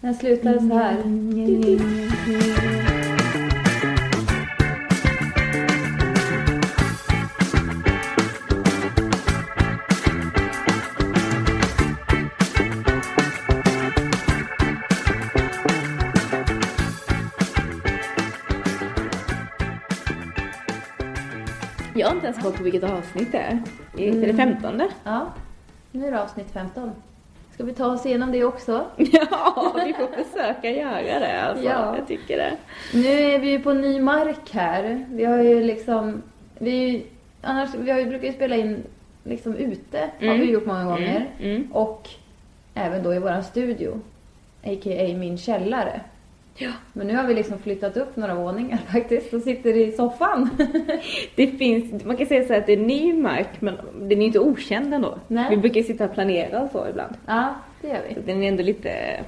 Den slutar så här. Koll på vilket avsnitt det är. Är det femtonde? Ja, nu är det avsnitt 15. Ska vi ta oss igenom det också? Ja, vi får försöka göra det alltså. Ja. Jag tycker det. Nu är vi ju på ny mark här. Vi har ju liksom, vi, annars, vi har ju brukat spela in liksom ute, har Mm. vi gjort många gånger. Mm, mm. Och även då i våran studio, a.k.a. min källare. Ja. Men nu har vi liksom flyttat upp några våningar faktiskt och sitter i soffan. Det finns, man kan säga så här att det är ny mark men den är inte okänd ändå. Nej. Vi brukar sitta och planera och så ibland. ja, det gör Så vi. den är ändå lite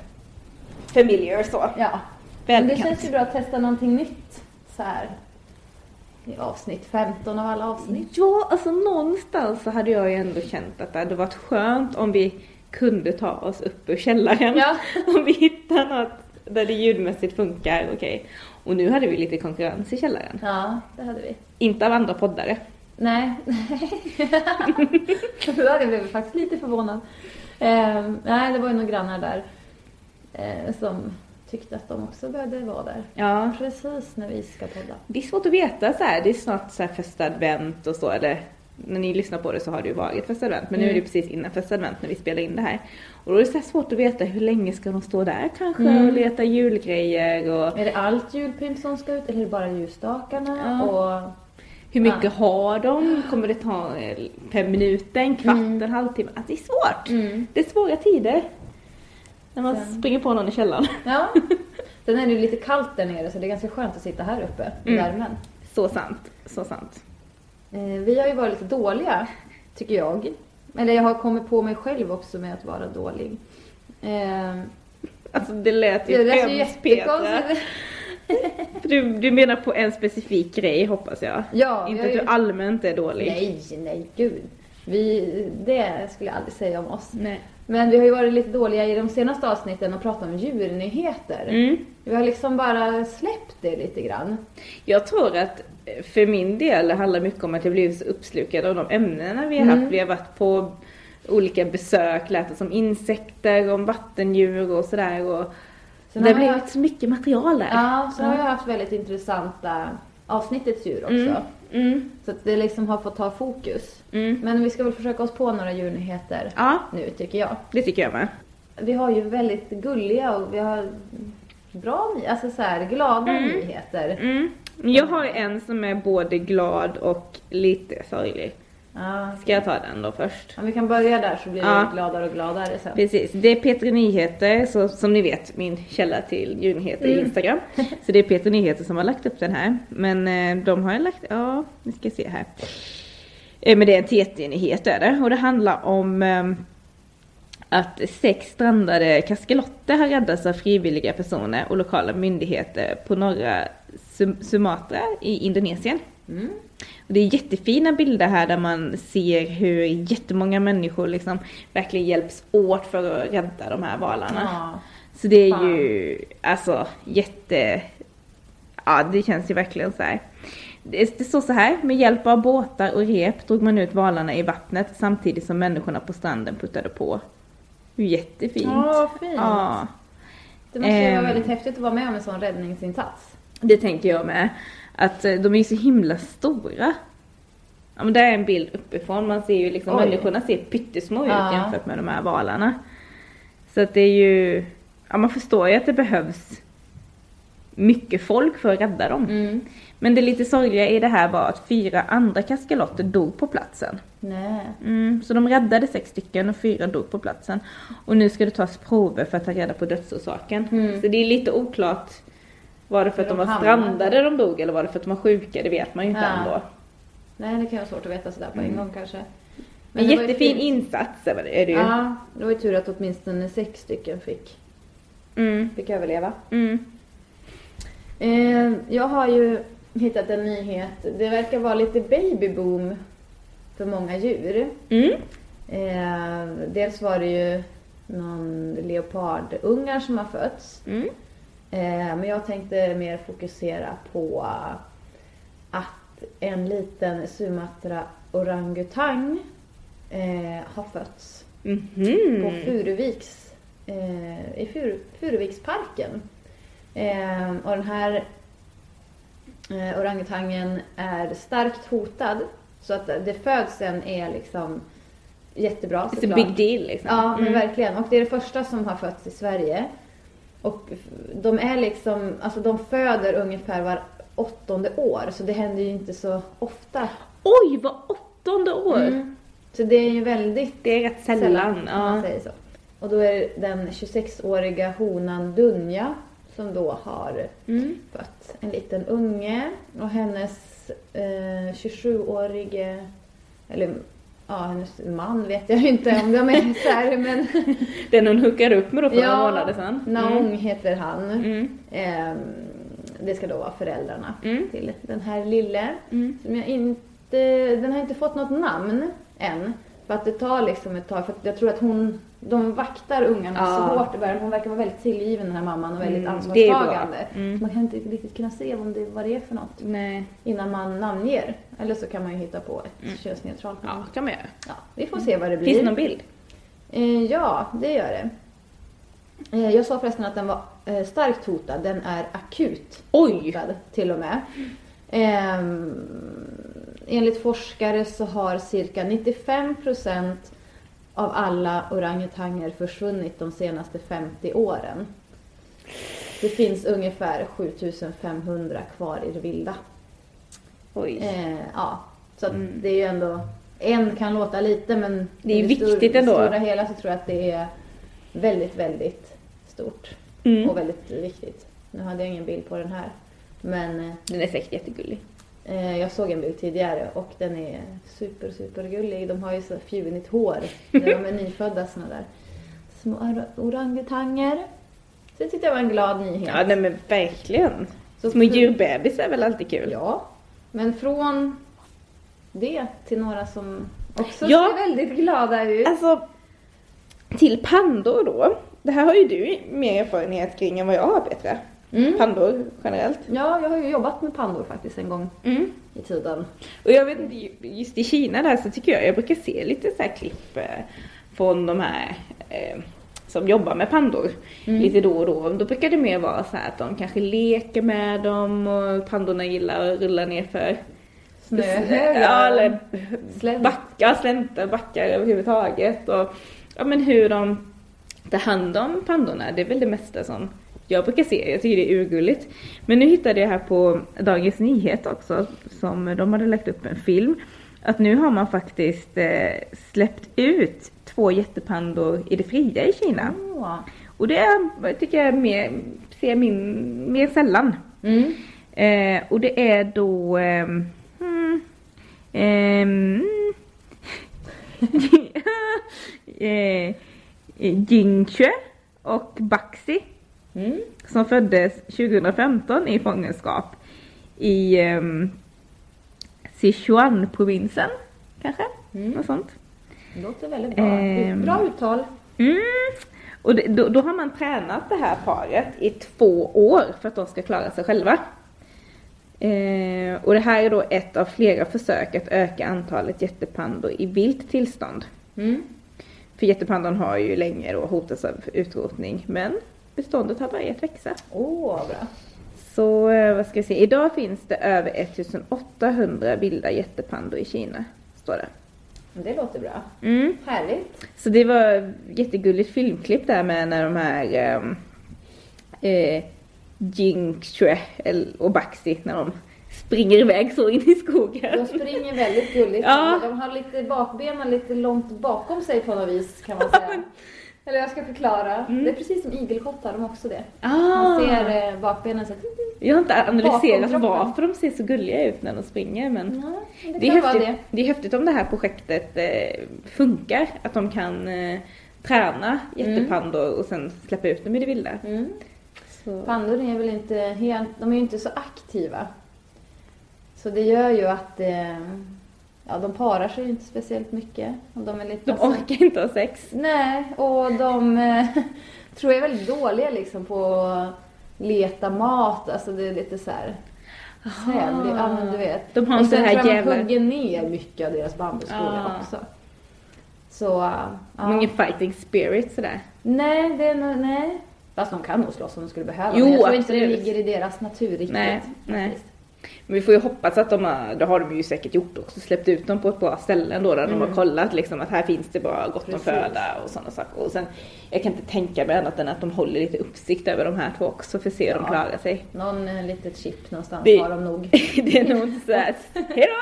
familiar så. Ja. Men det känns ju bra att testa någonting nytt så här i avsnitt 15 av alla avsnitt. Ja, alltså någonstans så hade jag ju ändå känt att det hade varit skönt om vi kunde ta oss upp ur källaren. Ja. om vi hittar något där det ljudmässigt funkar, okej. Och nu hade vi lite konkurrens i källaren. Ja, det hade vi. Inte av andra poddare. Nej. Då hade jag blivit faktiskt lite förvånad. Eh, nej, det var ju några grannar där eh, som tyckte att de också behövde vara där. Ja. Precis när vi ska podda. Det är svårt att veta så här. det är snart så här första advent och så, eller när ni lyssnar på det så har det ju varit första advent, men nu är det Mm. precis innan första advent när vi spelar in det här. Och då är det så svårt att veta hur länge ska de stå där kanske Mm. och leta julgrejer och Är det allt julpynt som ska ut eller är det bara ljusstakarna? Ja. Och hur mycket Ja. har de? Kommer det ta eh, fem minuter, en kvart, Mm. en halvtimme? Alltså det är svårt! Mm. Det är svåra tider. När man Sen- springer på någon i källaren. Ja. Sen är det ju lite kallt där nere så det är ganska skönt att sitta här uppe i Mm. värmen. Så sant, så sant. Eh, vi har ju varit lite dåliga, tycker jag. Eller jag har kommit på mig själv också med att vara dålig. Eh, Alltså det lät ju det hemskt Petra. Du, du menar på en specifik grej hoppas jag? Ja, Inte jag att du ju- allmänt är dålig? Nej, nej, gud. Vi, det skulle jag aldrig säga om oss. Nej. Men vi har ju varit lite dåliga i de senaste avsnitten och pratat om djurnyheter. Mm. Vi har liksom bara släppt det lite grann. Jag tror att för min del handlar mycket om att jag blivit så uppslukad av de ämnena vi har Mm. haft. Vi har varit på olika besök, lärt oss om insekter, om vattendjur och sådär. Och Sen det har blivit så mycket material där. Ja, så har jag haft väldigt intressanta avsnittets djur också. Mm. Mm. Så att det liksom har fått ta fokus. Mm. Men vi ska väl försöka oss på några djurnyheter Ja, nu tycker jag. det tycker jag med. Vi har ju väldigt gulliga och vi har bra, alltså så här, glada Mm. nyheter. Jag har en som är både glad och lite sorglig. Ja, Ska jag ta den då först? Om vi kan börja där så blir Ja. vi gladare och gladare sen. Precis, det är Peter Nyheter, så, som ni vet min källa till djurnyheter i Mm. Instagram. Så det är Peter Nyheter som har lagt upp den här. Men eh, de har lagt, ja, vi ska se här. Eh, men det är en TT-nyhet är det. Och det handlar om eh, att sex strandade kaskelotter har räddats av frivilliga personer och lokala myndigheter på norra Sumatra i Indonesien. Mm. Och det är jättefina bilder här där man ser hur jättemånga människor liksom verkligen hjälps åt för att rädda de här valarna. Ja. Så det är Fan. ju alltså jätte... Ja, det känns ju verkligen så här. Det det står så här, med hjälp av båtar och rep drog man ut valarna i vattnet samtidigt som människorna på stranden puttade på. Jättefint. Ja, fint. Ja, Det måste ju Ehm. vara väldigt häftigt att vara med om en sån räddningsinsats. Det tänker jag med. Att eh, de är ju så himla stora. Ja men där är en bild uppifrån, man ser ju liksom Oj. människorna ser pyttesmå ut Ja. jämfört med de här valarna. Så att det är ju, ja man förstår ju att det behövs mycket folk för att rädda dem. Mm. Men det lite sorgliga i det här var att fyra andra kaskelotter dog på platsen. Nej. Mm, så de räddade sex stycken och fyra dog på platsen. Och nu ska det tas prover för att ta reda på dödsorsaken. Mm. Så det är lite oklart. Var det för att de de var strandade de dog eller var det för att de var sjuka? Det vet man ju inte Ja. ändå. Nej, det kan vara svårt att veta sådär på en gång kanske. Men ju jättefin fint. insats är det ju. Ja, det var ju tur att åtminstone sex stycken fick, Mm, fick överleva. mm. Eh, jag har ju hittat en nyhet. Det verkar vara lite babyboom för många djur. Mm. Eh, dels var det ju någon leopardungar som har fötts. Mm. Eh, men jag tänkte mer fokusera på att en liten Sumatra orangutang eh, har fötts Mhm. på Furuviks, eh, i Fur, Furuviksparken. Och den här orangutangen är starkt hotad. Så att det födseln är liksom jättebra It's a såklart. big deal liksom. Ja, men Mm. verkligen. Och det är det första som har fötts i Sverige. Och de är liksom, alltså de föder ungefär var åttonde år. Så det händer ju inte så ofta. Oj, vad åttonde år! Mm. Så det är ju väldigt Det är rätt sällan. man Ja. säger så. Och då är det den 26-åriga honan Dunja som då har Mm. fött en liten unge. Och hennes eh, 27-årige, eller ja, hennes man vet jag inte om de är isär men Den hon hookade upp med då för några Ja, månader sedan. Naong heter han. Mm. Ehm, det ska då vara föräldrarna Mm. till den här lille. Mm. Som jag inte, den har inte fått något namn än. För att det tar liksom ett tag. För jag tror att hon, de vaktar ungarna Ja. så hårt i början. Hon verkar vara väldigt tillgiven den här mamman och väldigt Mm, ansvarstagande. Mm. Man kan inte riktigt kunna se om det, vad det är för något Nej. innan man namnger. Eller så kan man ju hitta på ett könsneutralt namn. Mm. Ja, kan man göra. Ja, vi får se vad det blir. Finns det någon bild? Eh, ja, det gör det. Eh, jag sa förresten att den var eh, starkt hotad. Den är akut Oj! hotad till och med. Enligt forskare så har cirka 95 procent av alla orangutanger försvunnit de senaste 50 åren. Det finns ungefär 7500 kvar i det vilda. Oj. Eh, ja, så Mm. det är ju ändå, en kan låta lite men Det är i viktigt ändå. I det stora hela så tror jag att det är väldigt, väldigt stort Mm. och väldigt viktigt. Nu hade jag ingen bild på den här. Men eh, Den är säkert jättegullig. Eh, jag såg en bild tidigare och den är super, super gullig. De har ju så fjunigt hår när de är nyfödda såna där små or- orangutanger. Så det tyckte jag var en glad nyhet. Ja, nej men verkligen. Så Små djurbebisar är väl alltid kul? Ja, men från det till några som också Ja. ser väldigt glada ut. Alltså, till pandor då. Det här har ju du mer erfarenhet kring än vad jag har Petra. Mm. Pandor generellt. Ja, jag har ju jobbat med pandor faktiskt en gång Mm. i tiden. Och jag vet inte, just i Kina där så tycker jag, jag brukar se lite så här klipp eh, från de här eh, som jobbar med pandor Mm. lite då och då. Då brukar det mer vara så här att de kanske leker med dem och pandorna gillar att rulla ner för Snöhögar. Ja, eller Slänt. backar, slänter, backar överhuvudtaget. Och ja, men hur de tar hand om pandorna, det är väl det mesta som jag brukar se. Jag tycker det är urgulligt. Men nu hittade jag här på Dagens Nyhet också, som de hade lagt upp en film. Att nu har man faktiskt eh, släppt ut två jättepandor i det fria i Kina. Åh. Och det tycker jag mer, ser min, mer sällan. Mm. Eh, och det är då... ehm, hmm, ehm, eh, Jingche och Baxi Mm. som föddes 2015 i fångenskap i um, Sichuan-provinsen kanske? Mm. Något sånt. Det låter väldigt bra. Ehm. Bra uttal. Mm. Och det, då, då har man tränat det här paret i två år för att de ska klara sig själva. Eh, och det här är då ett av flera försök att öka antalet jättepandor i vilt tillstånd. Mm. För jättepandon har ju länge då hotats av utrotning men beståndet har börjat växa. Åh, vad bra. Så eh, vad ska vi se, idag finns det över 1800 vilda jättepandor i Kina. Står det. Det låter bra. Mm. Härligt. Så det var jättegulligt filmklipp där med när de här ehm, eh, Jingxue och Baxi när de springer iväg så in i De skogen. springer väldigt gulligt. Ja. De har lite bakbenen lite långt bakom sig på något vis kan man säga. Eller jag ska förklara. Mm. Det är precis som igelkottar, de har också det. Ah, Man ser eh, bakbenen så jag har inte analyserat varför de ser så gulliga ut när de springer men men det, det är, häftigt, det. det är häftigt om det här projektet eh, funkar. Att de kan eh, träna jättepandor och sen släppa ut dem i det vilda. Mm. Pandor är väl inte helt, de är ju inte så aktiva. Så det gör ju att det, ja, de parar sig ju inte speciellt mycket. Och de är lite, De orkar inte ha sex. Nej, och de eh, tror jag är väldigt dåliga liksom på att leta mat. Alltså det är lite så här sämre. Ja men du vet. De har och sen tror jag man hugger ner mycket av deras bambuskogar Ja. också. Så, har ingen fighting spirit sådär. Nej, det är nog, nej. Fast de kan nog slåss om de skulle behöva. Jo, men jag tror inte det absolut. ligger i deras natur riktigt. Nej, nej. faktiskt. Men vi får ju hoppas att de har, det har de ju säkert gjort också, släppt ut dem på ett bra ställe då där de har kollat liksom att här finns det bara gott om Precis. föda och sådana saker. Och sen, jag kan inte tänka mig annat än att de håller lite uppsikt över de här två också för att se hur de Ja. klarar sig. Någon eh, litet chip någonstans Det- har de nog. det är nog inte såhär, hejdå,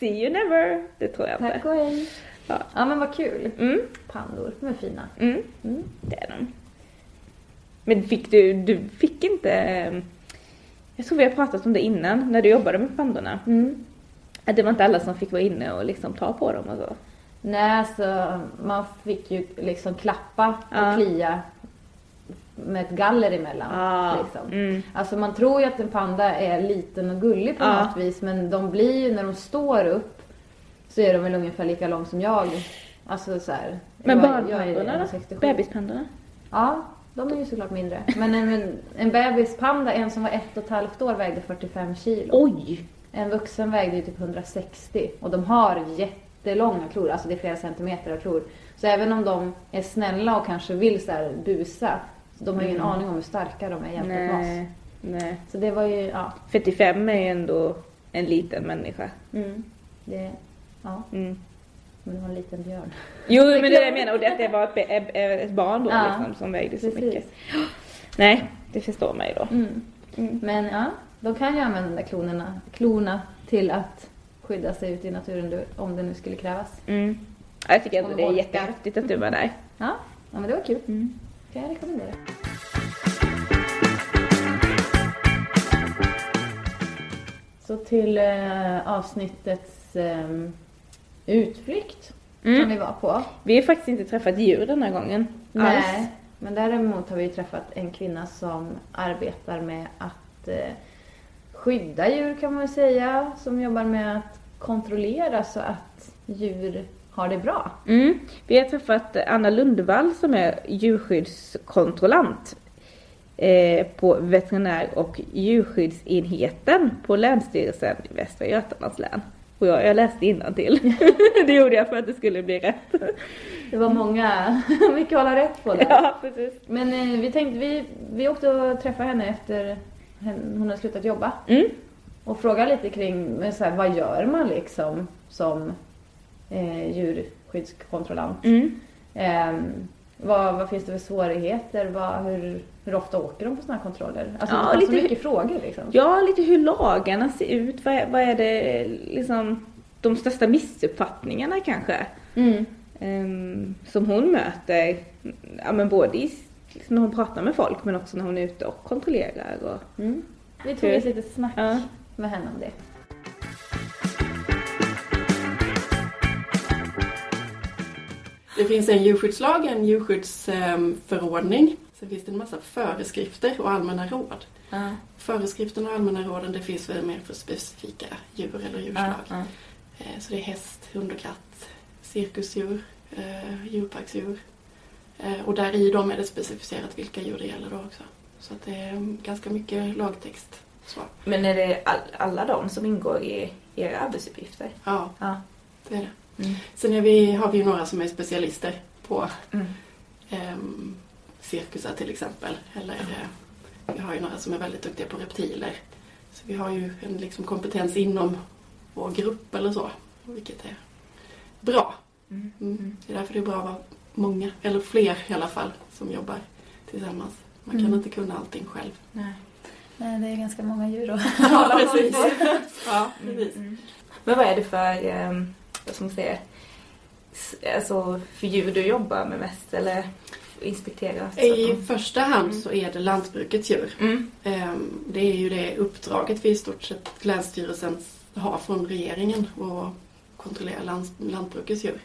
see you never. Det tror jag Tack inte. och hej. Ja. Ja men vad kul. Mm, Pandor, de är fina. mm, Mm. det är de. Men fick du, du fick inte, eh, jag tror vi har pratat om det innan när du jobbade med pandorna. Mm. Att det var inte alla som fick vara inne och liksom ta på dem och så. Nej, så man fick ju liksom klappa och Ja. klia med ett galler emellan. Ah, Liksom. mm. Alltså man tror ju att en panda är liten och gullig på Ja. något vis men de blir ju när de står upp så är de väl ungefär lika lång som jag. Alltså så här, Men barnpandorna då? 1,67. Bebispandorna? Ja, de är ju såklart mindre. Men en, en bebispanda, en som var ett och ett halvt år vägde 45 kilo. Oj! En vuxen vägde ju typ 160 och de har jättelånga klor, alltså det är flera centimeter av klor. Så även om de är snälla och kanske vill så här busa, så de har ju ingen aning om hur starka de är jämfört med oss. Nej. Så det var ju, ja. 45 är ju ändå en liten människa. Mm, det, ja, Mm. Men det var en liten björn. Jo, men det är det jag menar. Och det, att det var ett, barn då Ja, liksom, som vägde så precis. mycket. Nej, det förstår mig då. Mm. Men ja, de kan ju använda de där klonerna, klorna till att skydda sig ute i naturen om det nu skulle krävas. Mm. Ja, Jag tycker ändå det är jättehäftigt att du var där. Ja, ja men det var kul. Mm. kan jag rekommendera. Så till eh, avsnittets eh, utflykt som Mm. vi var på. Vi har faktiskt inte träffat djur den här gången. Alls. Nej, men däremot har vi träffat en kvinna som arbetar med att eh, skydda djur kan man väl säga. Som jobbar med att kontrollera så att djur har det bra. Mm. Vi har träffat Anna Lundvall som är djurskyddskontrollant eh, på veterinär och djurskyddsenheten på Länsstyrelsen i Västra Götalands län. Och jag, jag läste till. det gjorde jag för att det skulle bli rätt. Det var många, mycket att hålla rätt på där. ja, precis. Men eh, vi tänkte, vi, vi åkte och träffade henne efter hon hade slutat jobba. Mm. Och frågade lite kring så här, vad gör man liksom som eh, djurskyddskontrollant? Mm. Ehm, vad, vad finns det för svårigheter? Vad, hur, hur ofta åker de på sådana här kontroller? Alltså Ja, det så lite hur- mycket frågor liksom. Ja, lite hur lagarna ser ut. Vad är, vad är det liksom de största missuppfattningarna kanske? Mm. Ehm, som hon möter, ja men både i, liksom när hon pratar med folk men också när hon är ute och kontrollerar. Och, Mm. Vi tog Hur? ett litet snack Ja. med henne om det. Det finns en djurskyddslag, en djurskyddsförordning. Sen finns det en massa föreskrifter och allmänna råd. Föreskrifterna och allmänna råden det finns väl mer för specifika djur eller djurslag. Ja, Eh, Så det är häst, hund och katt, cirkusdjur, eh, djurparksdjur. Eh, Och där i dem är det specificerat vilka djur det gäller då också. Så att det är ganska mycket lagtext. Så. Men är det all, alla de som ingår i era arbetsuppgifter? Ja. det är det. Mm. Sen är vi, har vi ju några som är specialister på Mm. ehm, cirkusar till exempel. Eller eh, vi har ju några som är väldigt duktiga på reptiler. Så vi har ju en liksom, kompetens inom vår grupp eller så. Vilket är bra. Mm. Mm. Det är därför det är bra att vara många, eller fler i alla fall, som jobbar tillsammans. Man kan Mm. inte kunna allting själv. Nej. Nej, det är ganska många djur att Ja, precis. Ja, precis. Mm. Men vad är det för, eh, vad ska man säga, alltså för djur du jobbar med mest eller inspekterar? så I första hand så är det lantbrukets djur. Mm. Ehm, Det är ju det uppdraget vi i stort sett Länsstyrelsen har från regeringen att kontrollera lantbrukets djur.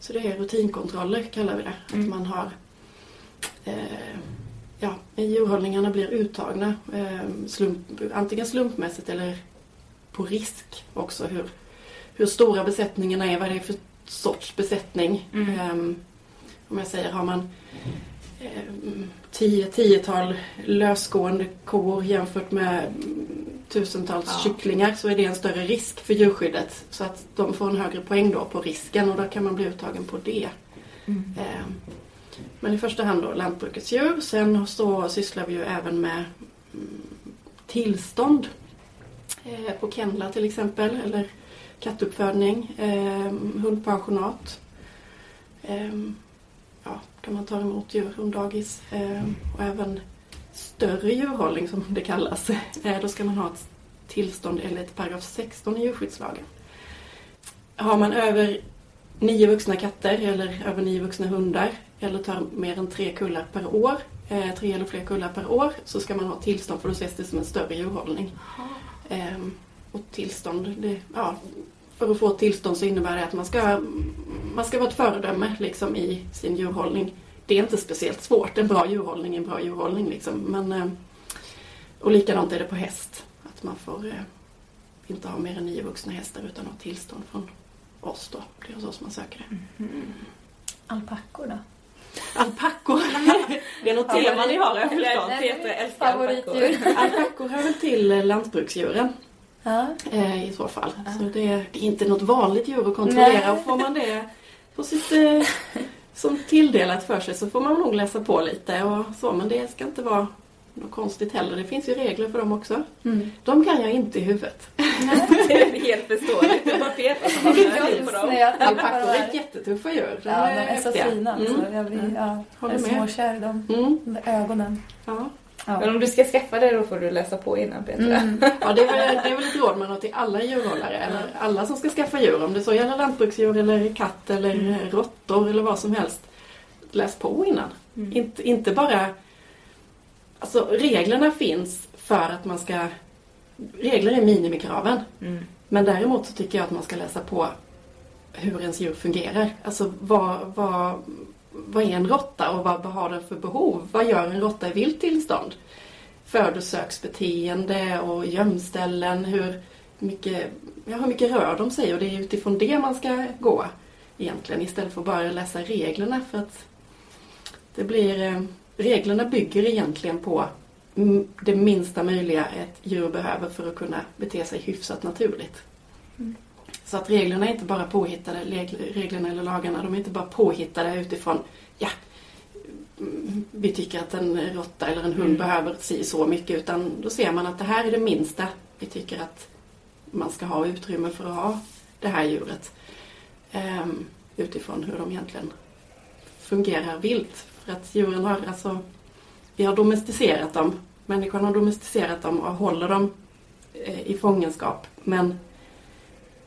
Så det är rutinkontroller kallar vi det. Mm. Att man har eh, ja, djurhållningarna blir uttagna eh, slump, antingen slumpmässigt eller på risk också hur, hur stora besättningarna är, vad det är för sorts besättning. Mm. Ehm, om jag säger, har man ehm, tio, tiotal lösgående kor jämfört med tusentals Ja. kycklingar så är det en större risk för djurskyddet. Så att de får en högre poäng då på risken och då kan man bli uttagen på det. Mm. Ehm, Men i första hand då lantbrukets djur. Sen så sysslar vi ju även med mm, tillstånd eh, på kennlar till exempel eller kattuppfödning, eh, hundpensionat. Eh, ja, kan man ta emot djur, hunddagis eh, och även större djurhållning som det kallas. Eh, då ska man ha ett tillstånd enligt paragraf 16 i djurskyddslagen. Har man över nio vuxna katter eller över nio vuxna hundar eller tar mer än tre kullar per år, eh, tre eller fler kullar per år, så ska man ha tillstånd för då ses det som en större djurhållning. Ehm, och tillstånd, det, ja, för att få tillstånd så innebär det att man ska, man ska vara ett föredöme liksom, i sin djurhållning. Det är inte speciellt svårt, en bra djurhållning är en bra djurhållning. Liksom. Men, eh, och likadant är det på häst, att man får eh, inte ha mer än nio vuxna hästar utan ha tillstånd från oss då. Det är hos oss man söker det. Alpackor då? Alpackor. det är något tema ni har, jag förstått. Peter älskar Favoritdjur. Alpackor hör väl till lantbruksdjuren i så fall. Så det, det är inte något vanligt djur att kontrollera. Nej. Och får man det på sitt, eh, som tilldelat för sig så får man nog läsa på lite och så. Men det ska inte vara något konstigt heller. Det finns ju regler för dem också. Mm. De kan jag inte i huvudet. Det är helt förståeligt. Det var Peter som har koll på dem. Alpackor är jättetuffa djur. Ja, de är så fina alltså. Mm. Jag blir, ja, Håller jag är småkär i dem. Mm. De ögonen. Ja. Men Ja. om du ska skaffa det då får du läsa på innan Peter. Mm. Ja, det är, väl, det är väl ett råd man har till alla djurhållare, eller alla som ska skaffa djur. Om det så gäller lantbruksdjur eller katt eller Mm. råttor eller vad som helst. Läs på innan. Mm. Inte, inte bara... Alltså reglerna finns för att man ska... Regler är minimikraven. Mm. Men däremot så tycker jag att man ska läsa på hur ens djur fungerar. Alltså vad, vad, vad är en råtta och vad, har den för behov? Vad gör en råtta i vilt tillstånd? Födosöksbeteende och gömställen, hur mycket, ja, hur mycket rör de sig? Och det är utifrån det man ska gå egentligen istället för att bara läsa reglerna för att det blir, eh, reglerna bygger egentligen på det minsta möjliga ett djur behöver för att kunna bete sig hyfsat naturligt. Så att reglerna är inte bara påhittade, reglerna eller lagarna, de är inte bara påhittade utifrån, ja, mm, vi tycker att en råtta eller en hund Mm. behöver si så mycket, utan då ser man att det här är det minsta vi tycker att man ska ha utrymme för att ha det här djuret. Ehm, utifrån hur de egentligen fungerar vilt. För att djuren har alltså, vi har domesticerat dem, människan har domesticerat dem och håller dem eh, i fångenskap. Men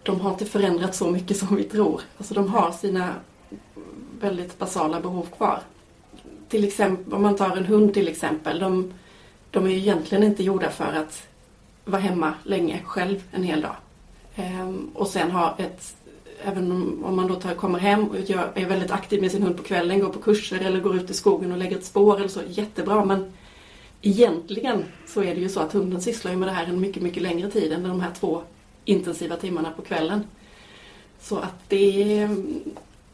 de har inte förändrats så mycket som vi tror. Alltså de har sina väldigt basala behov kvar. Till exempel, om man tar en hund till exempel. De, de är ju egentligen inte gjorda för att vara hemma länge själv en hel dag. Ehm, och sen ha ett, även om, om man då tar, kommer hem och gör, är väldigt aktiv med sin hund på kvällen, går på kurser eller går ut i skogen och lägger ett spår eller så, jättebra. Men egentligen så är det ju så att hunden sysslar ju med det här en mycket, mycket längre tid än de här två intensiva timmarna på kvällen. Så att det är...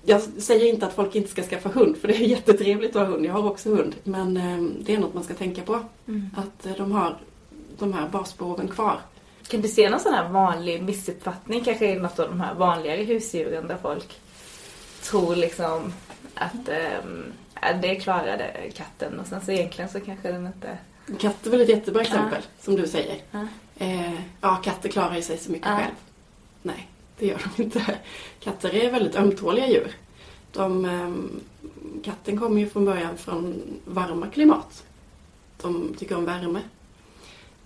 Jag säger inte att folk inte ska skaffa hund, för det är jättetrevligt att ha hund. Jag har också hund. Men eh, det är något man ska tänka på. Mm. Att eh, de har de här basbehoven kvar. Kan du se någon sån här vanlig missuppfattning kanske i något av de här vanligare husdjuren där folk tror liksom att ja, det klarade katten och sen så egentligen så kanske den inte... Katt är väl ett jättebra exempel, som du säger. Ja. Eh, ja, katter klarar ju sig så mycket Ja. själv. Nej, det gör de inte. Katter är väldigt ömtåliga djur. De, ehm, katten kommer ju från början från varma klimat. De tycker om värme.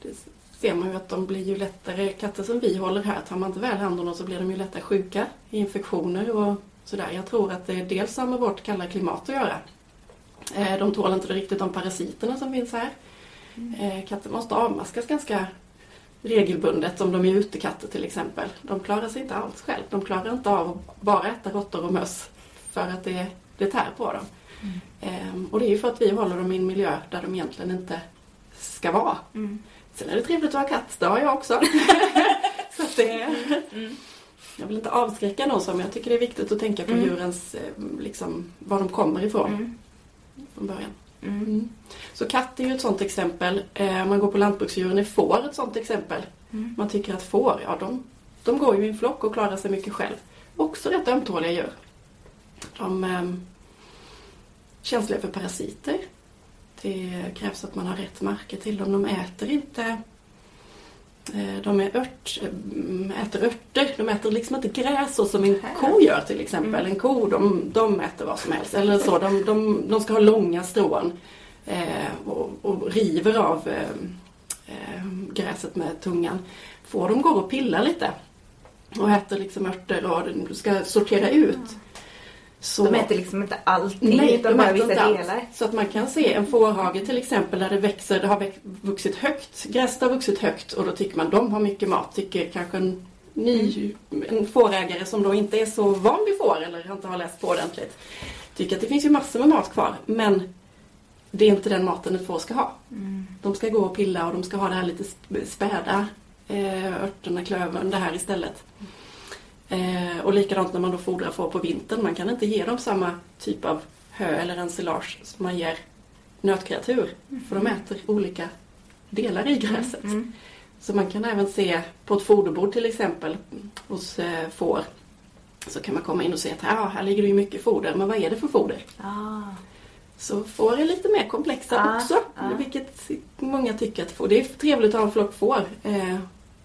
Det ser man ju att de blir ju lättare, katter som vi håller här, tar man inte väl hand om dem så blir de ju lättare sjuka i infektioner och sådär. Jag tror att det dels har med vårt kalla klimat att göra. Eh, de tål inte riktigt de parasiterna som finns här. Eh, katter måste avmaskas ganska regelbundet om de är utekatter till exempel. De klarar sig inte alls själv. De klarar inte av att bara äta råttor och möss för att det, det tär på dem. Ehm, och det är ju för att vi håller dem i en miljö där de egentligen inte ska vara. Sen är det trevligt att ha katt, det har jag också. Så det, jag vill inte avskräcka någon som, men jag tycker det är viktigt att tänka på Mm. djurens, eh, liksom, var de kommer ifrån Mm. från början. Mm. Så katt är ju ett sånt exempel. Eh, Om man går på lantbruksdjuren är får ett sånt exempel. Mm. Man tycker att får, ja de, de går ju i en flock och klarar sig mycket själv. Också rätt ömtåliga djur. De är känsliga för parasiter. Det krävs att man har rätt marker till dem. De äter inte eh, de är ört, eh, äter örter, de äter liksom inte gräs så som en ko gör till exempel. En ko de, de äter vad som helst. Eller så, de, de, de ska ha långa strån eh, och, och river av eh, eh, gräset med tungan. Får de går och pillar lite och äter liksom örter och du ska sortera ut. Så, De äter liksom inte allting Nej, utan de bara vissa delar. Så att man kan se en fårhage till exempel där det växer, det har vuxit högt, gräset har vuxit högt och då tycker man de har mycket mat. Tycker kanske en ny en fårägare som då inte är så van vid får eller inte har läst på ordentligt. Tycker att det finns ju massor med mat kvar men det är inte den maten ett får ska ha. De ska gå och pilla och de ska ha det här lite sp- späda eh, örterna, klövern, det här istället. Eh, och likadant när man då fodrar får på vintern. Man kan inte ge dem samma typ av hö eller ensilage som man ger nötkreatur. För de äter olika delar i gräset. Mm. Så man kan även se på ett foderbord till exempel hos eh, får. Så kan man komma in och se att ah, här ligger det ju mycket foder. Men vad är det för foder? Ah. Så får är lite mer komplexa Ja, också. ja. Vilket många tycker att får. Det är trevligt att ha en flock får. Eh,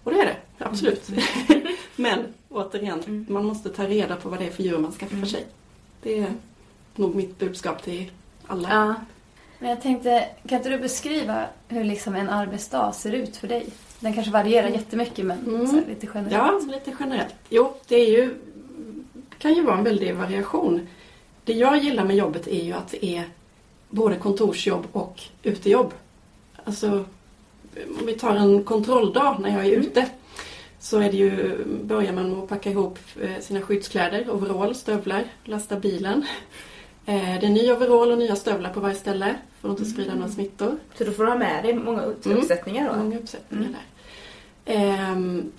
och det är det, absolut. Men återigen, Mm. man måste ta reda på vad det är för djur man skaffar Mm. sig. Det är nog mitt budskap till alla. Ja. Men jag tänkte, kan inte du beskriva hur liksom en arbetsdag ser ut för dig? Den kanske varierar jättemycket men Mm. här, lite generellt. Ja, lite generellt. Jo, det är ju, kan ju vara en väldig variation. Det jag gillar med jobbet är ju att det är både kontorsjobb och utejobb. Alltså, om vi tar en kontrolldag när jag är ute så är det ju, börjar man med att packa ihop eh, sina skyddskläder, overall, stövlar, lasta bilen. Eh, Det är ny overall och nya stövlar på varje ställe för att inte sprida några smittor. Så då får du ha med dig många Mm. uppsättningar då? Många uppsättningar Mm. där. Ehm,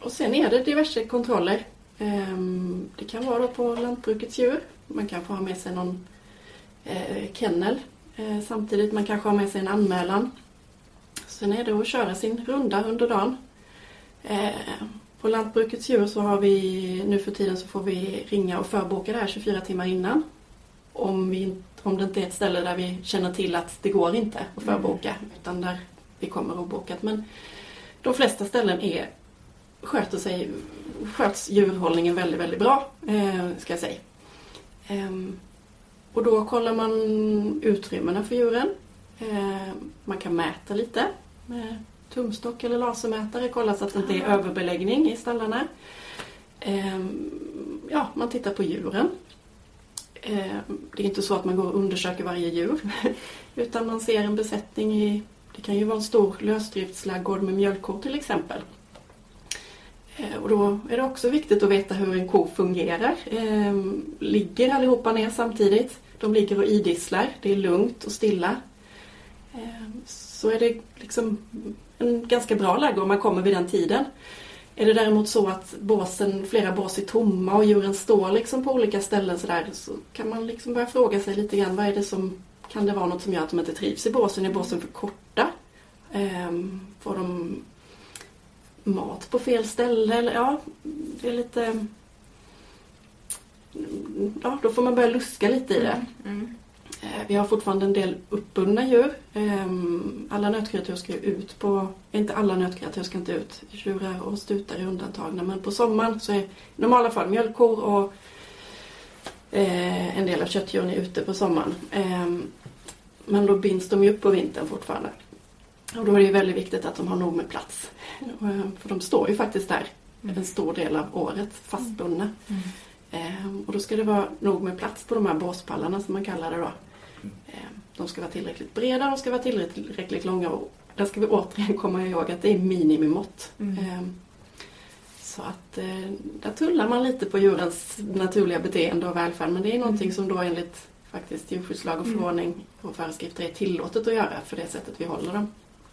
och sen är det diverse kontroller. Ehm, det kan vara på lantbrukets djur. Man kan få ha med sig någon eh, kennel eh, samtidigt. Man kanske har med sig en anmälan. Sen är det att köra sin runda under dagen. Ehm, på lantbrukets djur så har vi nu för tiden så får vi ringa och förboka det här 24 timmar innan. Om, vi, om det inte är ett ställe där vi känner till att det går inte att förboka utan där vi kommer obokat. Men de flesta ställen är, sköter sig, sköts djurhållningen väldigt, väldigt bra, eh, ska jag säga. Ehm, och då kollar man utrymmena för djuren. Ehm, man kan mäta lite tumstock eller lasermätare, kolla så att det inte är överbeläggning i stallarna. Ehm, ja, man tittar på djuren. Ehm, det är inte så att man går och undersöker varje djur. Utan man ser en besättning i, det kan ju vara en stor lösdriftslaggård med mjölkkor till exempel. Ehm, och då är det också viktigt att veta hur en ko fungerar. Ligger allihopa ner samtidigt? De ligger och idisslar. Det är lugnt och stilla. Så är det liksom en ganska bra läge om man kommer vid den tiden. Är det däremot så att båsen, flera bås är tomma och djuren står liksom på olika ställen så, där, så kan man liksom börja fråga sig lite grann vad är det som kan det vara något som gör att de inte trivs i båsen? Är båsen för korta? Ehm, får de mat på fel ställe? Eller, ja, det är lite... Ja, då får man börja luska lite i det. Mm. mm. Vi har fortfarande en del uppbundna djur. Ehm, Alla nötkreatur ska ut på... Inte alla nötkreatur ska inte ut. Tjurar och stutar är undantagna. Men på sommaren så är i normala fall mjölkkor och eh, en del av köttdjuren är ute på sommaren. Ehm, Men då binds de ju upp på vintern fortfarande. Och då är det ju väldigt viktigt att de har nog med plats. Eh, För de står ju faktiskt där en stor del av året fastbundna. Ehm, Och då ska det vara nog med plats på de här båspallarna som man kallar det då. Ehm, De ska vara tillräckligt breda, de ska vara tillräckligt långa och där ska vi återigen komma ihåg att det är minimimått. Mm. Ehm, Så att eh, där tullar man lite på djurens naturliga beteende och välfärd men det är någonting som då enligt faktiskt djurskyddslag och Mm. förordning och föreskrifter är tillåtet att göra för det sättet vi håller dem.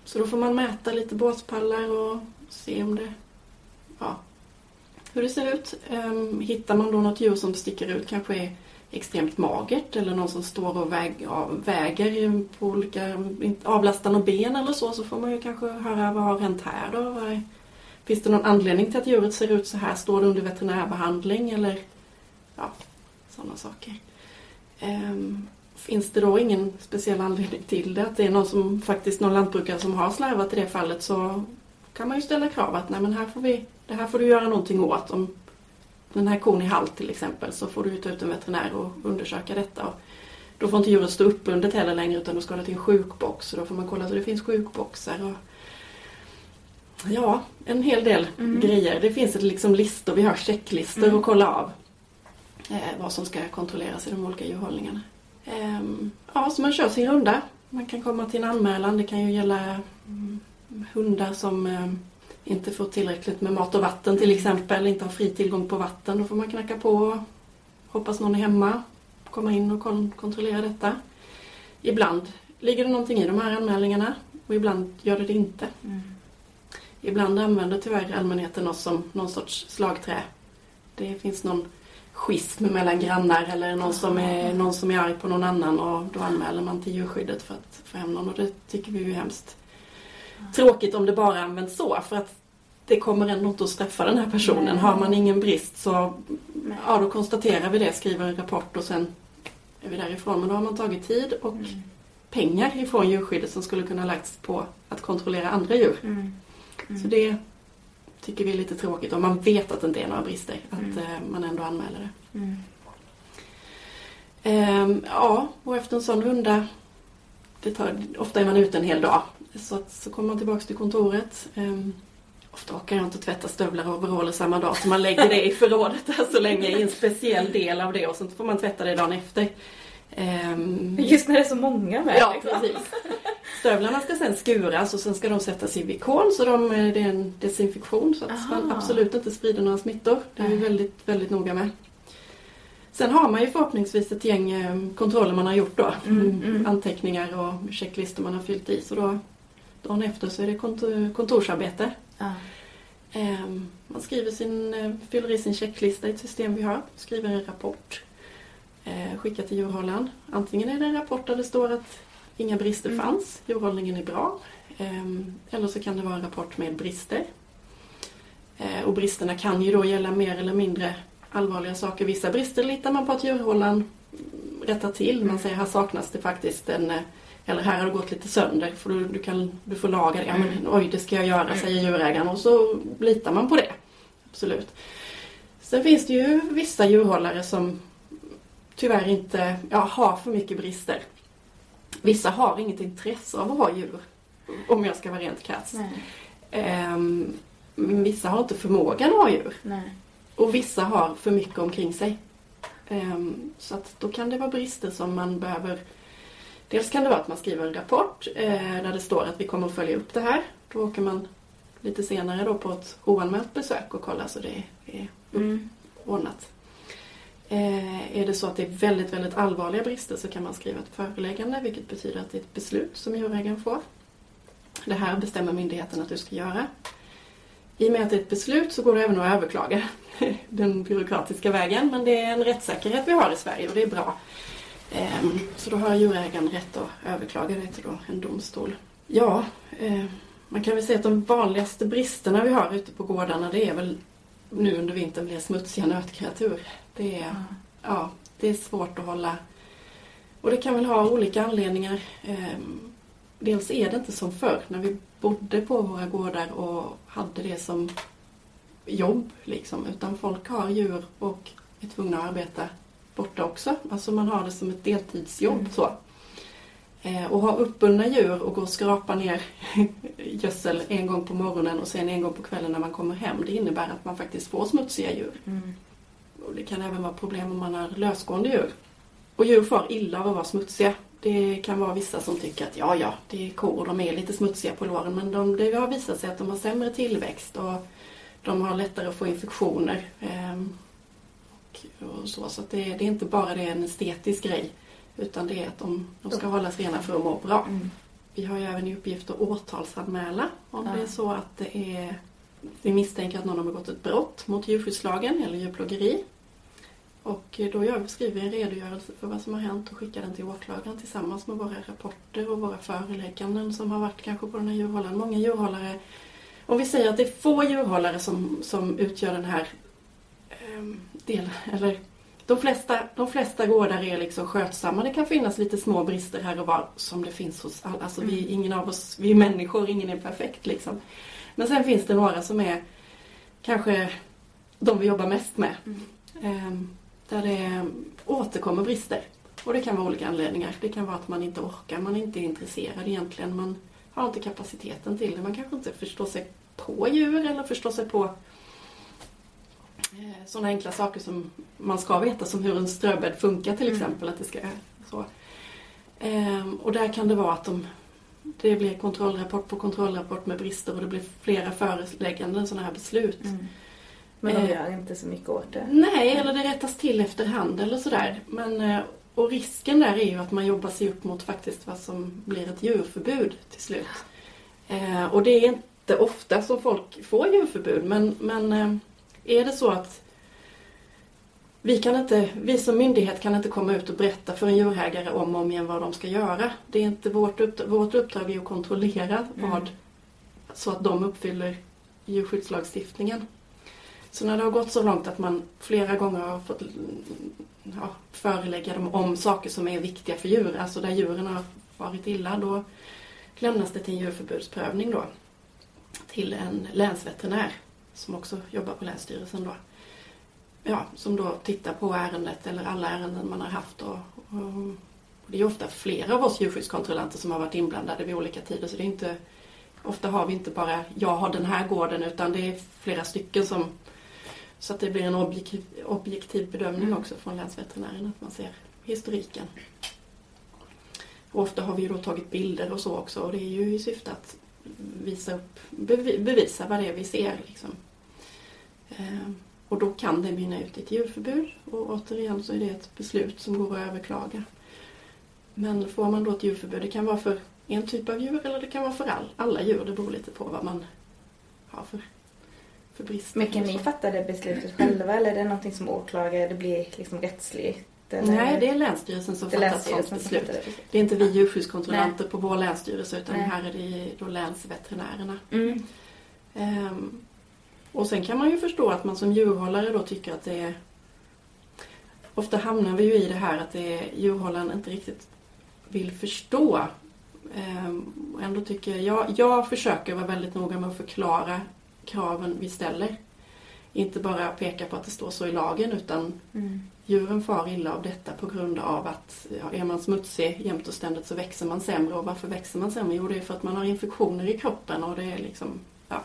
Så då får man mäta lite båspallar och se om det ja, hur det ser ut. Um, hittar man då något djur som sticker ut, kanske är extremt magert eller någon som står och väg, väger på olika, avlastar ben eller så, så får man ju kanske höra vad har hänt här då? Finns det någon anledning till att djuret ser ut så här? Står det under veterinärbehandling eller ja, sådana saker. Um, finns det då ingen speciell anledning till det, att det är någon som faktiskt någon lantbrukare som har slarvat i det fallet så kan man ju ställa krav att nej men här får vi, det här får du göra någonting åt. Om den här kon är halt till exempel så får du ta ut en veterinär och undersöka detta. Och då får inte djuret stå uppbundet heller längre utan då ska det till en sjukbox och då får man kolla så det finns sjukboxar. Och ja, en hel del mm. grejer. Det finns ett liksom listor, vi har checklistor mm. att kolla av eh, vad som ska kontrolleras i de olika djurhållningarna. Eh, ja, så man kör sin runda. Man kan komma till en anmälan. Det kan ju gälla mm, hundar som eh, inte får tillräckligt med mat och vatten till exempel, inte har fri tillgång på vatten. Då får man knacka på, hoppas någon är hemma, komma in och kontrollera detta. Ibland ligger det någonting i de här anmälningarna och ibland gör det det inte. Mm. Ibland använder tyvärr allmänheten oss som någon sorts slagträ. Det finns någon schism mellan grannar eller någon som, är, någon som är arg på någon annan och då anmäler man till djurskyddet för att få hem någon och det tycker vi är hemskt tråkigt om det bara används så för att det kommer ändå inte att straffa den här personen. Nej. Har man ingen brist så ja, då konstaterar vi det, skriver en rapport och sen är vi därifrån. Men då har man tagit tid och mm. pengar ifrån djurskyddet som skulle kunna lagts på att kontrollera andra djur. Mm. Mm. Så det tycker vi är lite tråkigt om man vet att det inte är några brister. Att mm. eh, man ändå anmäler det. Mm. Ehm, ja, och efter en sån runda det tar, ofta är man ute en hel dag. Så, att, så kommer man tillbaks till kontoret. Um, ofta orkar jag inte tvätta stövlar och overaller samma dag så man lägger det i förrådet där så länge i en speciell del av det och sen får man tvätta det dagen efter. Um, Just när det är så många med. Ja, liksom. precis. Stövlarna ska sen skuras och sen ska de sättas i vikon så de, det är en desinfektion så att Aha. man absolut inte sprider några smittor. Det är vi väldigt, väldigt noga med. Sen har man ju förhoppningsvis ett gäng eh, kontroller man har gjort då. Mm, mm. Anteckningar och checklistor man har fyllt i. Så då, dagen efter så är det kontor, kontorsarbete. Ah. man skriver sin, eh, fyller i sin checklista i ett system vi har. Skriver en rapport. Eh, skickar till djurhållaren. Antingen är det en rapport där det står att inga brister mm. fanns. Djurhållningen är bra. Ehm, eller så kan det vara en rapport med brister. och bristerna kan ju då gälla mer eller mindre allvarliga saker. Vissa brister litar man på att djurhållaren rättar till. Man säger här saknas det faktiskt en eller här har det gått lite sönder för du, du, kan, du får laga det. Ja, men, mm. oj, det ska jag göra, säger djurägaren. Och så litar man på det. Absolut. Sen finns det ju vissa djurhållare som tyvärr inte ja, har för mycket brister. Vissa har inget intresse av att ha djur. Om jag ska vara rent krass. Um, vissa har inte förmågan att ha djur. Nej. Och vissa har för mycket omkring sig. Um, så att då kan det vara brister som man behöver Dels kan det vara att man skriver en rapport eh, där det står att vi kommer att följa upp det här. Då åker man lite senare då på ett oanmält besök och kollar så det är mm. ordnat. Eh, är det så att det är väldigt, väldigt allvarliga brister så kan man skriva ett föreläggande vilket betyder att det är ett beslut som djurägaren får. Det här bestämmer myndigheten att du ska göra. I och med att det är ett beslut så går det även att överklaga den byråkratiska vägen. Men det är en rättssäkerhet vi har i Sverige och det är bra. Ehm, så då har djurägaren rätt att överklaga det till en domstol. Ja, eh, man kan väl säga att de vanligaste bristerna vi har ute på gårdarna det är väl nu under vintern blir smutsiga nötkreatur. Det är, mm. ja, det är svårt att hålla och det kan väl ha olika anledningar. Ehm, dels är det inte som förr när vi bodde på våra gårdar och hade det som jobb. Liksom, utan folk har djur och är tvungna att arbeta borta också. Alltså man har det som ett deltidsjobb. Mm. Så. Eh, och ha uppbundna djur och gå och skrapa ner gödsel en gång på morgonen och sen en gång på kvällen när man kommer hem. Det innebär att man faktiskt får smutsiga djur. Mm. Och det kan även vara problem om man har lösgående djur. Och djur får illa av att vara smutsiga. Det kan vara vissa som tycker att ja, ja, det är kor, de är lite smutsiga på låren. Men de, det har visat sig att de har sämre tillväxt och de har lättare att få infektioner. Ehm, och så så det, det, är inte bara det en estetisk grej utan det är att de, de ska hållas rena för att må bra. Mm. Vi har ju även i uppgift att åtalsanmäla om ja. det är så att det är vi misstänker att någon har begått ett brott mot djurskyddslagen eller djurplågeri. Och då skriver vi en redogörelse för vad som har hänt och skickar den till åklagaren tillsammans med våra rapporter och våra förelägganden som har varit kanske på den här djurhållaren. Många djurhållare, om vi säger att det är få djurhållare som, som utgör den här delen, eller de flesta, de flesta gårdar är liksom skötsamma. Det kan finnas lite små brister här och var som det finns hos alla. Alltså vi, mm. ingen av oss, vi är människor, ingen är perfekt liksom. Men sen finns det några som är kanske de vi jobbar mest med. Mm. Eh, där det återkommer brister. Och det kan vara olika anledningar. Det kan vara att man inte orkar, man är inte intresserad egentligen. Man har inte kapaciteten till det. Man kanske inte förstår sig på djur eller förstår sig på sådana enkla saker som man ska veta som hur en ströbädd funkar till mm. exempel. Mm. Att det ska, så. Ehm, och där kan det vara att de, det blir kontrollrapport på kontrollrapport med brister och det blir flera förelägganden sådana här beslut. Mm. Men de eh, gör inte så mycket åt det? Nej, eller det rättas till efterhand eller sådär. Men, eh, och risken där är ju att man jobbar sig upp mot faktiskt vad som blir ett djurförbud till slut. Eh, och det är inte ofta som folk får djurförbud men, men är det så att vi, kan inte, vi som myndighet kan inte komma ut och berätta för en djurägare om och om igen vad de ska göra. Det är inte vårt, uppdrag, vårt uppdrag är att kontrollera vad, mm. så att de uppfyller djurskyddslagstiftningen. Så när det har gått så långt att man flera gånger har fått ja, förelägga dem om saker som är viktiga för djur, alltså där djuren har varit illa, då lämnas det till en djurförbudsprövning då. Till en länsveterinär som också jobbar på Länsstyrelsen då. Ja, som då tittar på ärendet eller alla ärenden man har haft. Och, och det är ofta flera av oss djurskyddskontrollanter som har varit inblandade vid olika tider så det är inte Ofta har vi inte bara jag har den här gården utan det är flera stycken som så att det blir en objektiv, objektiv bedömning mm. också från länsveterinären, att man ser historiken. Och ofta har vi då tagit bilder och så också och det är ju i syfte att visa upp, bevisa vad det är vi ser. Liksom. Eh, och då kan det mynna ut i ett djurförbud och återigen så är det ett beslut som går att överklaga. Men får man då ett djurförbud, det kan vara för en typ av djur eller det kan vara för all, alla djur. Det beror lite på vad man har för för brist. Men kan ni fatta det beslutet själva eller är det någonting som åklagare, det blir liksom rättsligt? Eller? Nej, det är Länsstyrelsen som fattar ett sådant beslut. Det, det är inte vi djurskyddskontrollanter på vår länsstyrelse utan Nej. här är det då länsveterinärerna. Mm. Um, och sen kan man ju förstå att man som djurhållare då tycker att det är Ofta hamnar vi ju i det här att det är, djurhållaren inte riktigt vill förstå. Um, ändå tycker jag, jag försöker vara väldigt noga med att förklara kraven vi ställer. Inte bara peka på att det står så i lagen utan mm. Djuren far illa av detta på grund av att ja, är man smutsig jämt och ständigt så växer man sämre. Och varför växer man sämre? Jo, det är för att man har infektioner i kroppen och det är liksom, ja.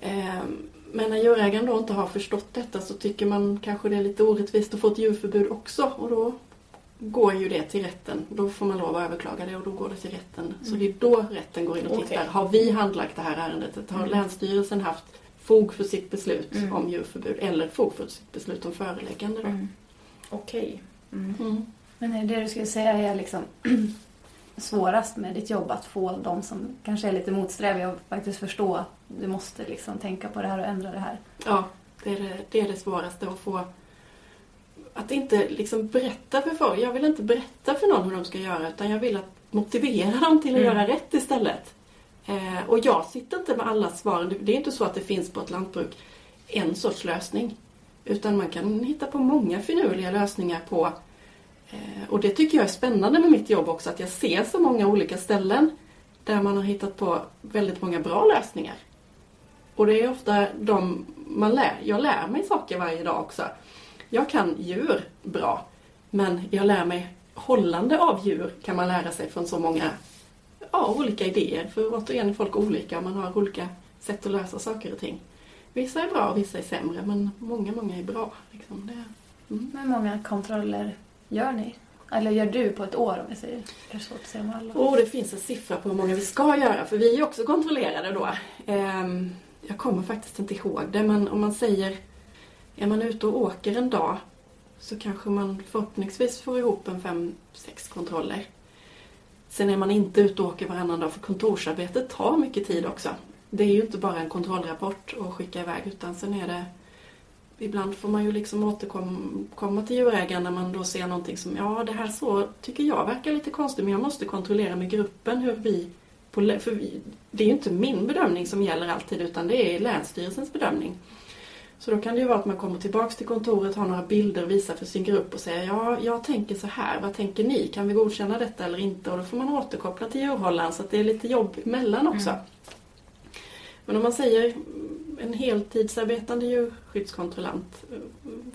Ehm, men när djurägaren då inte har förstått detta så tycker man kanske det är lite orättvist att få ett djurförbud också och då går ju det till rätten. Då får man lov att överklaga det och då går det till rätten. Mm. Så det är då rätten går in och tittar. Okay. Har vi handlagt det här ärendet? Har mm. Länsstyrelsen haft fog för sitt beslut mm. om djurförbud eller fog för sitt beslut om föreläggande? Mm. Okej. Okay. Mm. Mm. Men det du skulle säga är liksom svårast med ditt jobb att få de som kanske är lite motsträviga att faktiskt förstå att du måste liksom tänka på det här och ändra det här? Ja, det är det, det, är det svåraste att få att inte liksom berätta för folk. Jag vill inte berätta för någon hur de ska göra utan jag vill att motivera dem till att mm. göra rätt istället. Eh, och jag sitter inte med alla svaren. Det är inte så att det finns på ett lantbruk en sorts lösning. Utan man kan hitta på många finurliga lösningar på eh, och det tycker jag är spännande med mitt jobb också att jag ser så många olika ställen där man har hittat på väldigt många bra lösningar. Och det är ofta de man lär, jag lär mig saker varje dag också jag kan djur bra, men jag lär mig hållande av djur kan man lära sig från så många ja, olika idéer. För återigen är folk olika och man har olika sätt att lösa saker och ting. Vissa är bra och vissa är sämre, men många, många är bra. Liksom. Det, mm. Hur många kontroller gör ni? Eller gör du på ett år om vi säger? Kanske svårt att säga alla. Oh, det finns en siffra på hur många vi ska göra, för vi är också kontrollerade då. Um, jag kommer faktiskt inte ihåg det, men om man säger är man ute och åker en dag så kanske man förhoppningsvis får ihop en fem, sex kontroller. Sen är man inte ute och åker varannan dag för kontorsarbetet tar mycket tid också. det är ju inte bara en kontrollrapport att skicka iväg utan sen är det Ibland får man ju liksom återkomma till djurägaren när man då ser någonting som ja det här så tycker jag verkar lite konstigt men jag måste kontrollera med gruppen hur vi för vi, det är ju inte min bedömning som gäller alltid utan det är Länsstyrelsens bedömning. Så då kan det ju vara att man kommer tillbaks till kontoret, har några bilder och visar för sin grupp och säger ja, jag tänker så här, vad tänker ni? Kan vi godkänna detta eller inte? Och då får man återkoppla till djurhållaren så att det är lite jobb emellan också. Mm. Men om man säger en heltidsarbetande djurskyddskontrollant,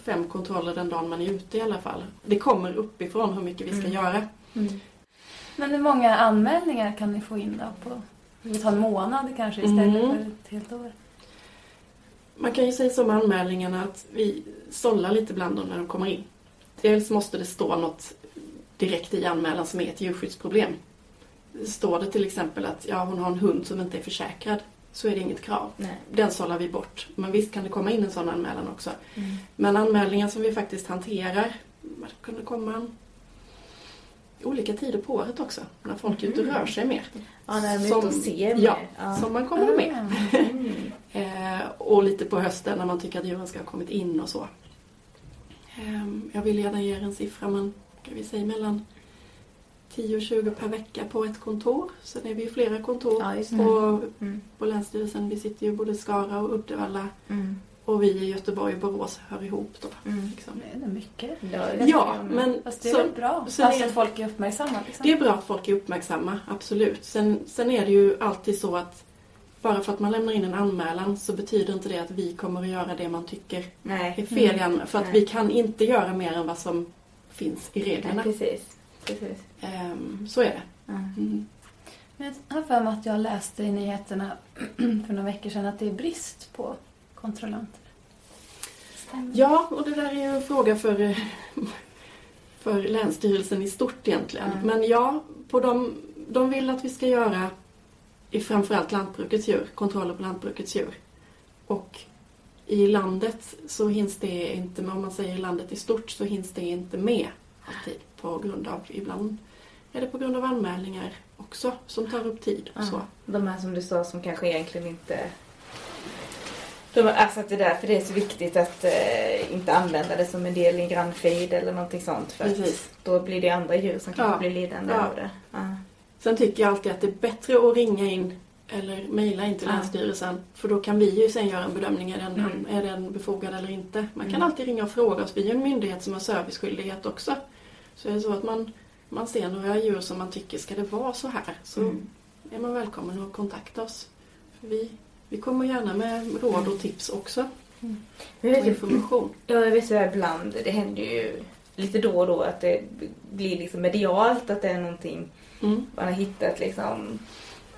fem kontroller den dagen man är ute i alla fall. Det kommer uppifrån hur mycket vi ska mm. göra. Mm. Men hur många anmälningar kan ni få in då? På, det tar en månad kanske istället mm. för ett helt år? Man kan ju säga så med anmälningarna att vi sållar lite bland dem när de kommer in. Dels måste det stå något direkt i anmälan som är ett djurskyddsproblem. Står det till exempel att ja, hon har en hund som inte är försäkrad så är det inget krav. Nej. Den sållar vi bort. Men visst kan det komma in en sån anmälan också. Mm. Men anmälningar som vi faktiskt hanterar, det kunde komma olika tider på året också. När folk är ute och rör sig mer. Ja, när de är ute och ser mer. Ja, ja. som man kommer med. Mm. eh, och lite på hösten när man tycker att djuren ska ha kommit in och så. Eh, jag vill gärna ge er en siffra men kan vi säga mellan 10 och 20 per vecka på ett kontor. Sen är vi ju flera kontor ja, på, mm. på Länsstyrelsen. Vi sitter ju både Skara och Uddevalla. Mm. Och vi i Göteborg och Borås hör ihop då. Mm. Liksom. Det är mycket. Ja, men... Fast det är så, väl bra? Sen alltså att folk är uppmärksamma? Liksom. Det är bra att folk är uppmärksamma, absolut. Sen, sen är det ju alltid så att bara för att man lämnar in en anmälan så betyder inte det att vi kommer att göra det man tycker Nej. är fel i mm. För att vi kan inte göra mer än vad som finns i reglerna. Nej, precis. precis. Um, så är det. Mm. Men jag har för mig att jag läste i nyheterna för några veckor sedan att det är brist på kontrollanter. Stämmer. Ja, och det där är ju en fråga för, för Länsstyrelsen i stort egentligen. Mm. Men ja, på de, de vill att vi ska göra i framförallt lantbrukets djur, kontroller på lantbrukets djur. Och i landet så hinns det inte med, om man säger landet i stort, så hinns det inte med alltid på grund av, ibland är det på grund av anmälningar också som tar upp tid och så. De här som du sa som kanske egentligen inte de, alltså att det är därför det är så viktigt att eh, inte använda det som en del i en grannfejd eller någonting sånt. För då blir det andra djur som kanske ja. blir lidande ja. av det. Ja. Sen tycker jag alltid att det är bättre att ringa in eller mejla in till ja. Länsstyrelsen. För då kan vi ju sen göra en bedömning. Är den, mm. är den befogad eller inte? Man kan mm. alltid ringa och fråga oss. Vi är en myndighet som har serviceskyldighet också. Så är det så att man, man ser några djur som man tycker, ska det vara så här? Så mm. är man välkommen att kontakta oss. För vi vi kommer gärna med råd och tips också. Mm. Och information. Ja, jag vet ju ibland, det händer ju lite då och då att det blir liksom medialt att det är någonting mm. man har hittat liksom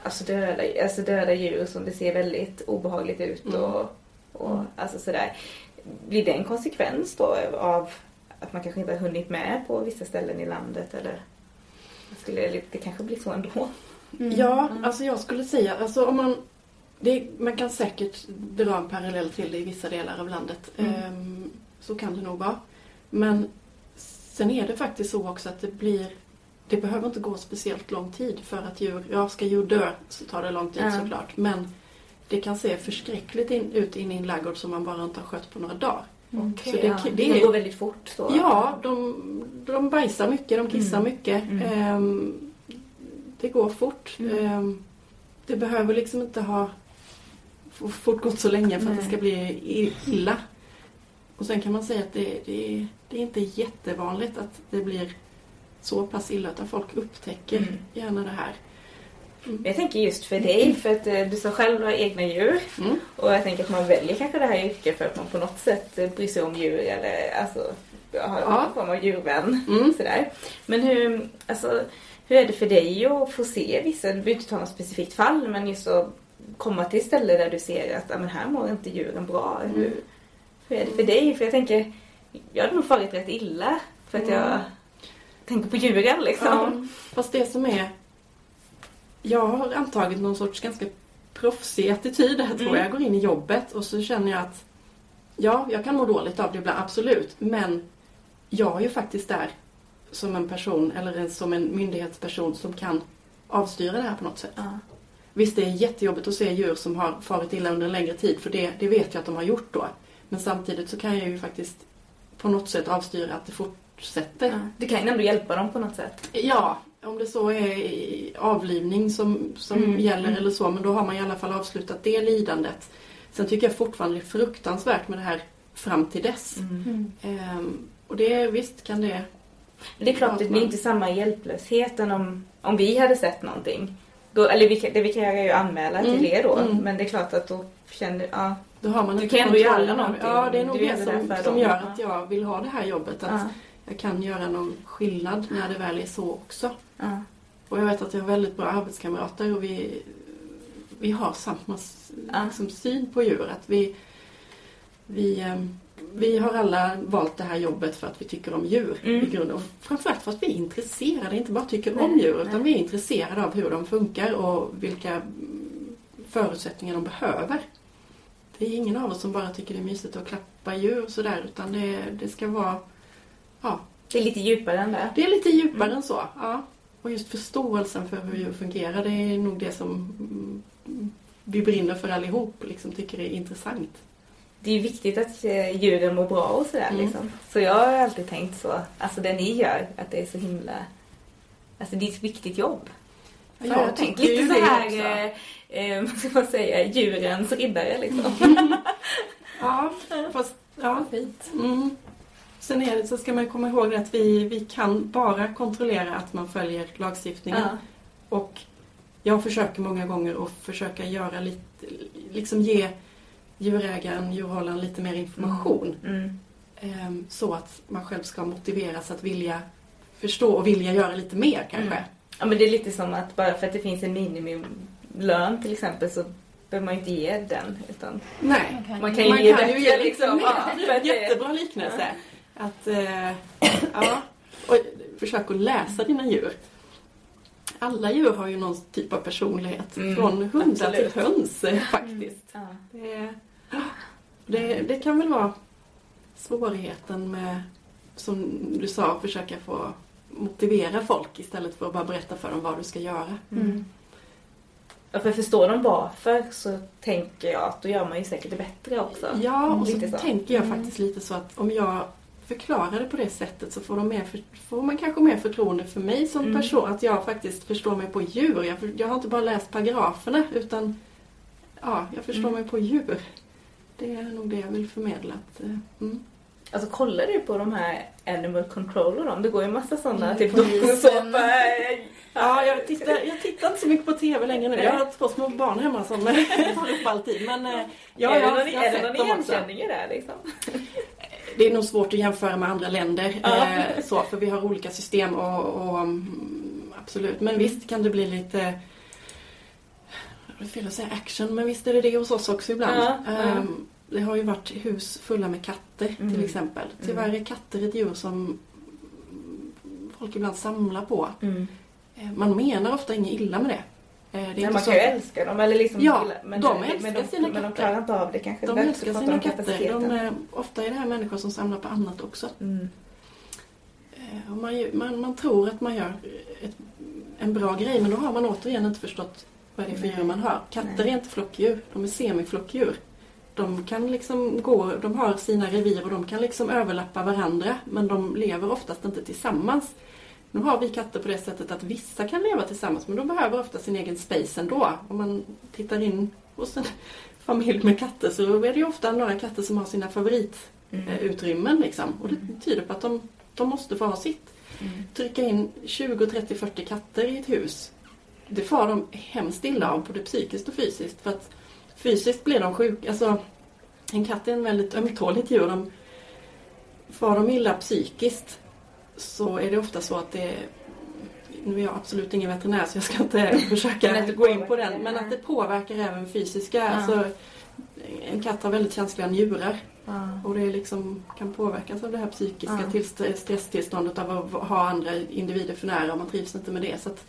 alltså döda, alltså döda djur som det ser väldigt obehagligt ut mm. och, och mm. alltså sådär. Blir det en konsekvens då av att man kanske inte har hunnit med på vissa ställen i landet eller skulle det kanske bli så ändå? Mm. Ja, alltså jag skulle säga, alltså om man det, man kan säkert dra en parallell till det i vissa delar av landet. Mm. Ehm, så kan det nog vara. Men sen är det faktiskt så också att det blir det behöver inte gå speciellt lång tid för att djur, ja ska djur dö så tar det lång tid mm. såklart. Men det kan se förskräckligt in, ut inne i en laggård som man bara inte har skött på några dagar. Okay, så det, ja. det, det går väldigt fort så? Ja, de, de bajsar mycket, de kissar mm. mycket. Um, det går fort. Um, det behöver liksom inte ha fortgått så länge för att det ska bli illa. Och sen kan man säga att det, det, det är inte jättevanligt att det blir så pass illa utan folk upptäcker mm. gärna det här. Mm. Jag tänker just för dig, för att eh, du sa själv du har egna djur. Mm. Och jag tänker att man väljer kanske det här yrket för att man på något sätt eh, bryr sig om djur eller alltså har ja. någon form av djurvän. Mm. Sådär. Men hur, alltså, hur är det för dig att få se vissa, du behöver inte ta något specifikt fall, men just att komma till ställen där du ser att men här mår inte djuren bra. Mm. Hur, hur är det för dig? För jag tänker, jag hade nog farit rätt illa för att jag mm. tänker på djuren liksom. Ja, fast det som är, jag har antagit någon sorts ganska proffsig attityd här tror mm. jag. Jag går in i jobbet och så känner jag att ja, jag kan må dåligt av det ibland, absolut. Men jag är ju faktiskt där som en person eller som en myndighetsperson som kan avstyra det här på något sätt. Ja. Visst, det är jättejobbigt att se djur som har farit illa under en längre tid, för det, det vet jag att de har gjort då. Men samtidigt så kan jag ju faktiskt på något sätt avstyra att det fortsätter. Ja. Du kan ju ändå hjälpa dem på något sätt. Ja, om det så är avlivning som, som Mm, gäller mm. eller så, men då har man i alla fall avslutat det lidandet. Sen tycker jag fortfarande det är fruktansvärt med det här fram till dess. Mm. Ehm, och det, visst kan det... Det är klart, det blir inte samma hjälplöshet än om, om vi hade sett någonting. Då, eller vi, kan- det vi kan göra är ju anmäla Mm, till er då. mm. Men det är klart att då känner ja, Då har man Du inte kan ändå kontroll göra någonting. Ja, det är nog det som, som gör att jag vill ha det här jobbet. Att ja, jag kan göra någon skillnad när det väl är så också. ja. Och jag vet att jag har väldigt bra arbetskamrater och vi, vi har samma liksom, syn på djur. Att vi, vi, ehm, vi har alla valt det här jobbet för att vi tycker om djur Mm. i grunden. Och framförallt för att vi är intresserade, inte bara tycker om Nej, djur utan nej. vi är intresserade av hur de funkar och vilka förutsättningar de behöver. Det är ingen av oss som bara tycker det är mysigt att klappa djur och sådär utan det, det ska vara ja, Det är lite djupare än det. det är lite djupare Mm. än så. Ja. Och just förståelsen för hur djur fungerar, det är nog det som vi brinner för allihop, liksom tycker är intressant. Det är viktigt att eh, djuren mår bra och sådär Mm. liksom. Så jag har alltid tänkt så. Alltså det ni gör, att det är så himla... Alltså det är ett viktigt jobb. Så jag tänkt tycker lite så här, eh, eh, vad ska man säga, djurens riddare liksom. Ja, fast ja. Fint. Mm. Sen är det, så ska man komma ihåg att vi, vi kan bara kontrollera att man följer lagstiftningen. Ja. Och jag försöker många gånger att försöka göra lite, liksom ge djurägaren, djurhållaren lite mer information. Mm. Ehm, Så att man själv ska motiveras att vilja förstå och vilja göra lite mer kanske. Mm. Ja men det är lite som att bara för att det finns en minimilön till exempel så behöver man ju inte ge den. Utan Nej, man kan ju man ge kan ju ge lite liksom. mer. Ja, för att det- Jättebra liknelse. Att, eh, ja, och försök att läsa dina djur. Alla djur har ju någon typ av personlighet. Mm, Från hundar till höns eh, faktiskt. Ja. Det, det, det kan väl vara svårigheten med, som du sa, försöka få motivera folk istället för att bara berätta för dem vad du ska göra. Mm. Ja, för förstår de varför så tänker jag att då gör man ju säkert det bättre också. Ja, och så, så. tänker jag Mm. faktiskt lite så att om jag förklarar det på det sättet så får, de mer för, får man kanske mer förtroende för mig som Mm. person. Att jag faktiskt förstår mig på djur. Jag, jag har inte bara läst paragraferna utan ja, jag förstår Mm. mig på djur. Det är nog det jag vill förmedla. Att, eh, mm. Alltså kollar du på de här Animal Control och dem? Det går ju en massa sådana, Mm, typ dokusåpa. Ja, jag tittar, jag tittar inte så mycket på TV längre nu. Jag har två små barn hemma som eh, tar upp all tid. Men eh, ja, är jag, det någon, jag har är sett någon igenkänning i det liksom? Det är nog svårt att jämföra med andra länder. Ja. Eh, så, för vi har olika system och, och mm, absolut. Men visst kan det bli lite det är fel att säga action, men visst är det det hos oss också ibland. Ja, ja. Ehm, Det har ju varit hus fulla med katter Mm. till exempel. Tyvärr är katter ett djur som folk ibland samlar på. Mm. Eh, Man menar ofta inget illa med det. Eh, Det är Men man så kan ju älska dem eller liksom Ja, men, de men, älskar de, sina Men de katter. klarar inte av det kanske. de älskar sina katter. De, är- ofta är det här människor som samlar på annat också. Mm. Eh, man, man, man tror att man gör ett, en bra grej men då har man återigen inte förstått vad det är för djur man har. Katter Nej. är inte flockdjur, de är semiflockdjur. De kan liksom gå, de har sina revir och de kan liksom överlappa varandra men de lever oftast inte tillsammans. Nu har vi katter på det sättet att vissa kan leva tillsammans men de behöver ofta sin egen space ändå. Om man tittar in hos en familj med katter så är det ju ofta några katter som har sina favoritutrymmen. Liksom. Och det tyder på att de, de måste få ha sitt. Mm. Trycka in 20, 30, 40 katter i ett hus. Det far de hemskt illa av, både psykiskt och fysiskt. För att fysiskt blir de sjuka. Alltså, en katt är en väldigt ömtåligt djur. De, far de illa psykiskt så är det ofta så att det nu är jag absolut ingen veterinär så jag ska inte försöka gå in på den. Men att det påverkar även fysiska. Ja. Alltså, en katt har väldigt känsliga njurar. Ja. Och det liksom kan påverkas av det här psykiska Ja. tillst- stresstillståndet av att ha andra individer för nära och man trivs inte med det. Så att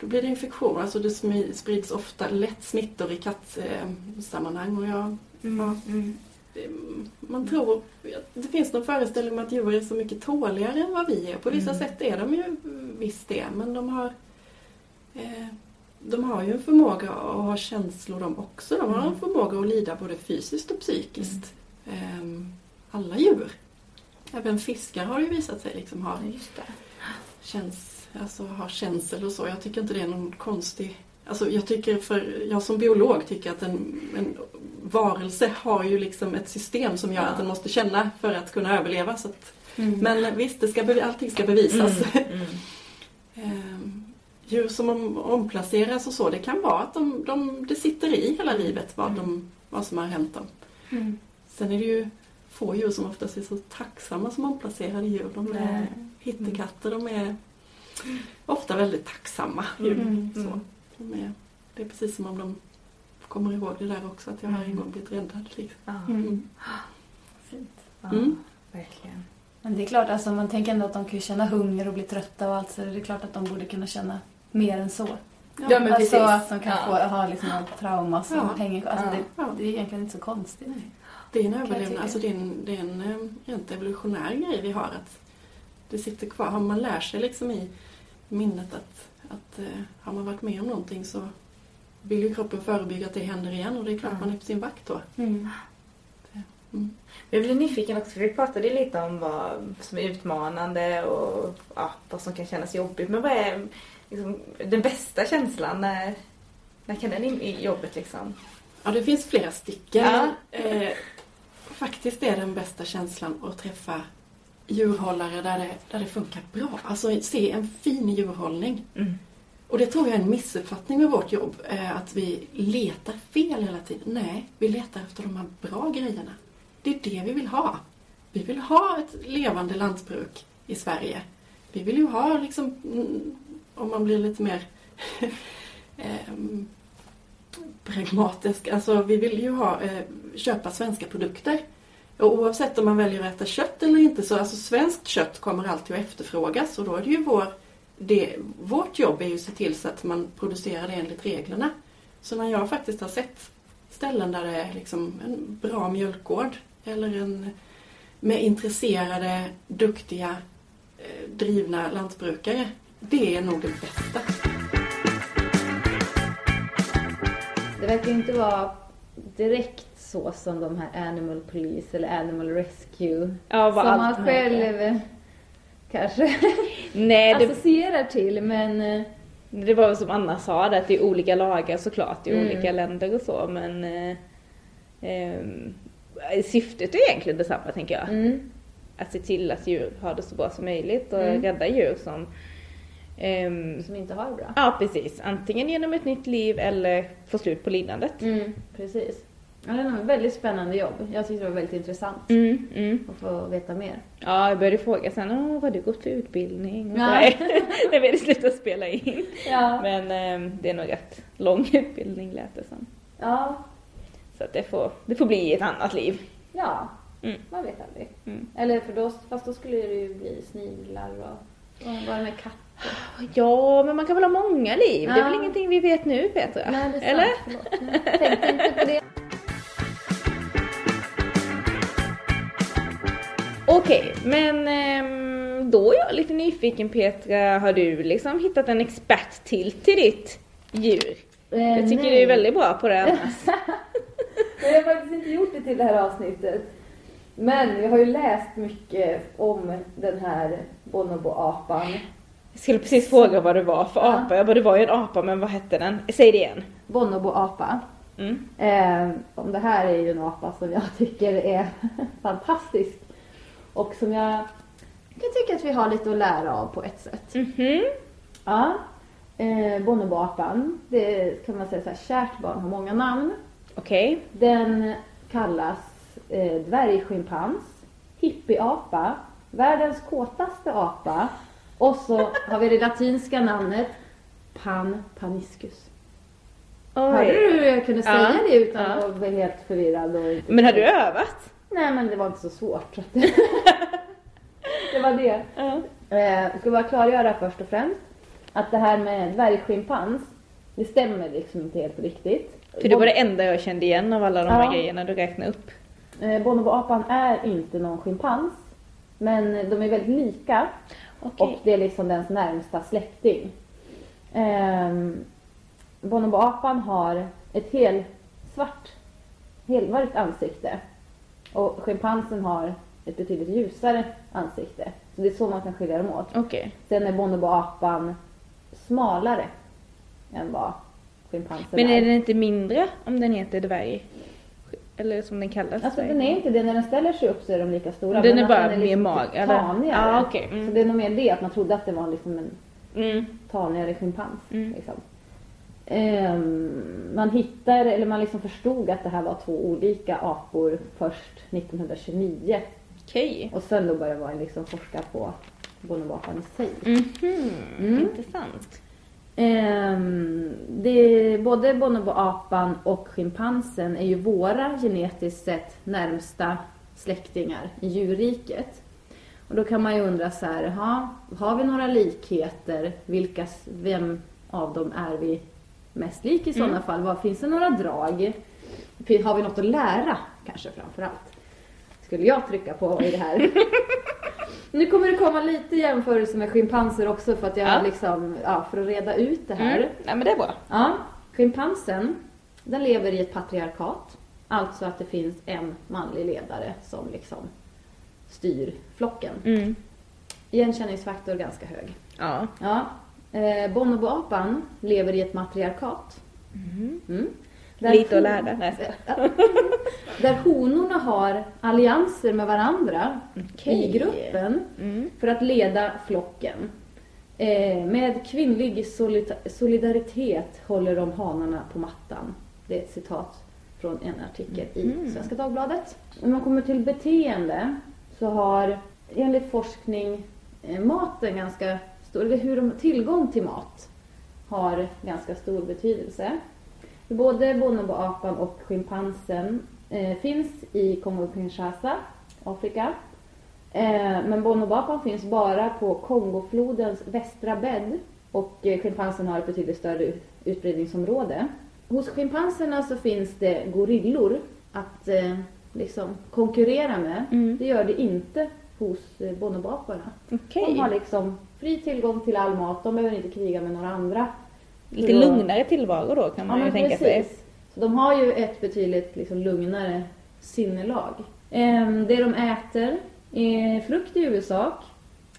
då blir det infektion. Alltså det sprids ofta lätt smittor i kattsammanhang. Och jag, Mm. Mm. Man tror, det finns någon föreställning om att djur är så mycket tåligare än vad vi är. På vissa Mm. sätt är de ju visst det. Men de har, eh, de har ju en förmåga att ha känslor de också. De har en Mm. förmåga att lida både fysiskt och psykiskt. Ehm, alla djur. Även fiskar har ju visat sig liksom ha, Just det. känns, alltså, ha känsel och så. Jag tycker inte det är någon konstig... Alltså jag tycker för, jag som biolog tycker att en, en varelse har ju liksom ett system som gör Ja. att den måste känna för att kunna överleva. Så att, Mm. men visst, det ska, allting ska bevisas. Mm, mm. Ehm, djur som om, omplaceras och så, det kan vara att de, de, det sitter i hela livet vad, de, vad som har hänt dem. Mm. Sen är det ju få djur som oftast är så tacksamma som omplacerade djur. De är hittekatter, de är ofta väldigt tacksamma djur. Mm. Så, Mm. de är, det är precis som om de kommer ihåg det där också, att jag har en Mm. gång blivit räddad. Liksom. Ja, Mm. Fint. ja, Mm. verkligen. Men det är klart, alltså, man tänker ändå att de kan ju känna hunger och bli trötta och allt så det är klart att de borde kunna känna mer än så. Ja, men alltså precis. att de kan Ja. få ha liksom något trauma som Ja. hänger. Alltså, Ja. det, Ja. det är egentligen inte så konstigt. Det är en överlevnad, alltså det är en, det är en eh, rent evolutionär grej vi har. Att det sitter kvar. Har man lär sig liksom i minnet att, att eh, har man varit med om någonting så vill ju kroppen förebygga att det händer igen och det är klart Ja. man är på sin vakt då. Mm. Mm. Jag blir nyfiken också, för vi pratade lite om vad som är utmanande och ja, vad som kan kännas jobbigt. Men vad är liksom, den bästa känslan? När, när kan den in i jobbet liksom? Ja, det finns flera stycken. Ja. Eh, faktiskt är den bästa känslan att träffa djurhållare där det, där det funkar bra. Alltså se en fin djurhållning. Mm. Och det tror jag är en missuppfattning med vårt jobb. eh, Att vi letar fel hela tiden. Nej, vi letar efter de här bra grejerna. Det är det vi vill ha. Vi vill ha ett levande lantbruk i Sverige. Vi vill ju ha liksom, mm, om man blir lite mer ehm, pragmatisk, alltså vi vill ju ha, eh, köpa svenska produkter. Och oavsett om man väljer att äta kött eller inte så alltså svenskt kött kommer alltid att efterfrågas och då är det ju vår det, vårt jobb är ju att se till så att man producerar det enligt reglerna. Så när jag faktiskt har sett ställen där det är liksom en bra mjölkgård eller en med intresserade, duktiga, eh, drivna lantbrukare. Det är nog det bästa. Det verkar ju inte vara direkt så som de här Animal Police eller Animal Rescue. Ja, som man själv kanske Nej, det, associerar till. Men eh, det var som Anna sa, att det är olika lagar såklart i Mm. olika länder och så. Men eh, ehm, syftet är egentligen detsamma tänker jag. mm, Att se till att djur har det så bra som möjligt och Mm. rädda djur som ehm, som inte har det bra. Ja, precis. Antingen genom ett nytt liv eller få slut på lidandet. Mm, precis. Ja, det är nog ett väldigt spännande jobb. Jag tyckte det var väldigt intressant Mm, mm. att få veta mer. Ja, jag började fråga sen, Åh, vad har du gått för utbildning? Och Ja. När vi hade slutat spela in. Ja. Men ehm, det är nog rätt lång utbildning lät det som. Ja, Så att det får, det får bli ett annat liv. ja. Mm. man vet aldrig. Mm. Eller för då, fast då skulle det ju bli sniglar och, och bara med katter. Ja, men man kan väl ha många liv? Det är Ja. väl ingenting vi vet nu Petra? Nej, det är Eller? sant. Förlåt. Jag tänkte inte på det. Okej, men ehm, då är jag lite nyfiken Petra. Har du liksom hittat en expert till till ditt djur? Eh, Jag tycker nej. du är väldigt bra på det annars. Jag har faktiskt inte gjort det till det här avsnittet. Men jag har ju läst mycket om den här bonobo-apan. Jag skulle precis fråga vad det var för Ja. apa. Jag bara, det var ju en apa, men vad hette den? Säg det igen. Bonobo-apa. Mm. Eh, om det här är ju en apa som jag tycker är fantastisk. Och som jag kan tycka att vi har lite att lära av på ett sätt. Mhm. Ja. Eh, Bonobo-apan, det kan man säga så här, kärt barn har många namn. Okej. Den kallas eh, dvärgschimpans, hippieapa, världens kåtaste apa och så har vi det latinska namnet Pan paniscus. Hörde du hur jag kunde säga Ja, det utan ja. att vara helt förvirrad? Och Men har du övat? Nej men det var inte så svårt. Det var det. Ja. Eh, jag ska bara klargöra först och främst att det här med dvärgschimpans, det stämmer liksom inte helt riktigt. För det var det enda jag kände igen av alla de här Ja. grejerna du räknade upp. Eh, Bonobo-apan är inte någon schimpans, men de är väldigt lika Okej. och det är liksom dens närmsta släkting. Ehm, bonoboapan har ett hel svart, helmörkt ansikte. Och schimpansen har ett betydligt ljusare ansikte. Så det är så man kan skilja dem åt. Okej. Sen är bonoboapan smalare än vad schimpansen Men är den inte mindre om den heter dvärg? Eller som den kallas? Alltså den är inte det, när den ställer sig upp så är de lika stora. Den men är bara den mer liksom mag- lite eller? Tanigare. Ja, okej. Mm. Så det är nog mer det, att man trodde att det var liksom en Mm. tanigare schimpans. Mm. Liksom. Ehm, man hittar, eller man liksom förstod att det här var två olika apor först 1929. Okej. Och sen då började man liksom forska på bonoboapan i sig. Mhm. Mm. Intressant. Ehm, det, både bonoboapan och schimpansen är ju våra genetiskt sett närmsta släktingar i djurriket. Och då kan man ju undra så här, ha, har vi några likheter? Vilka, vem av dem är vi mest lik i sådana fall? Vad, finns det några drag? Har vi något att lära kanske framför allt? Skulle jag trycka på i det här. nu kommer det komma lite jämförelse med schimpanser också för att jag Ja. liksom, ja, för att reda ut det här. Mm. Ja men det är bra. Ja, schimpansen, den lever i ett patriarkat. Alltså att det finns en manlig ledare som liksom styr flocken. Mm. Igenkänningsfaktor ganska hög. Ja. Ja. Eh, bonoboapan lever i ett matriarkat. Mm. Där Lite att lära. Nej. Där honorna har allianser med varandra Okej. i gruppen Mm. för att leda flocken. Eh, med kvinnlig solidaritet håller de hanarna på mattan. Det är ett citat från en artikel i Mm. Svenska Dagbladet. Om man kommer till beteende så har enligt forskning eh, maten ganska stor, eller hur de, tillgång till mat har ganska stor betydelse. Både bonoboapan och schimpansen eh, finns i Kongo-Kinshasa, Afrika. Eh, men bonoboapan finns bara på Kongoflodens västra bädd och eh, schimpansen har ett betydligt större ut- utbredningsområde. Hos schimpanserna så finns det gorillor att eh, liksom konkurrera med. Mm. Det gör det inte hos eh, bonoboaparna. Okej. De har liksom fri tillgång till all mat, de behöver inte kriga med några andra. Lite lugnare tillvaro då kan Ja, man ju men tänka sig. precis. Så de har ju ett betydligt liksom, lugnare sinnelag. Ehm, det de äter är frukt i huvudsak.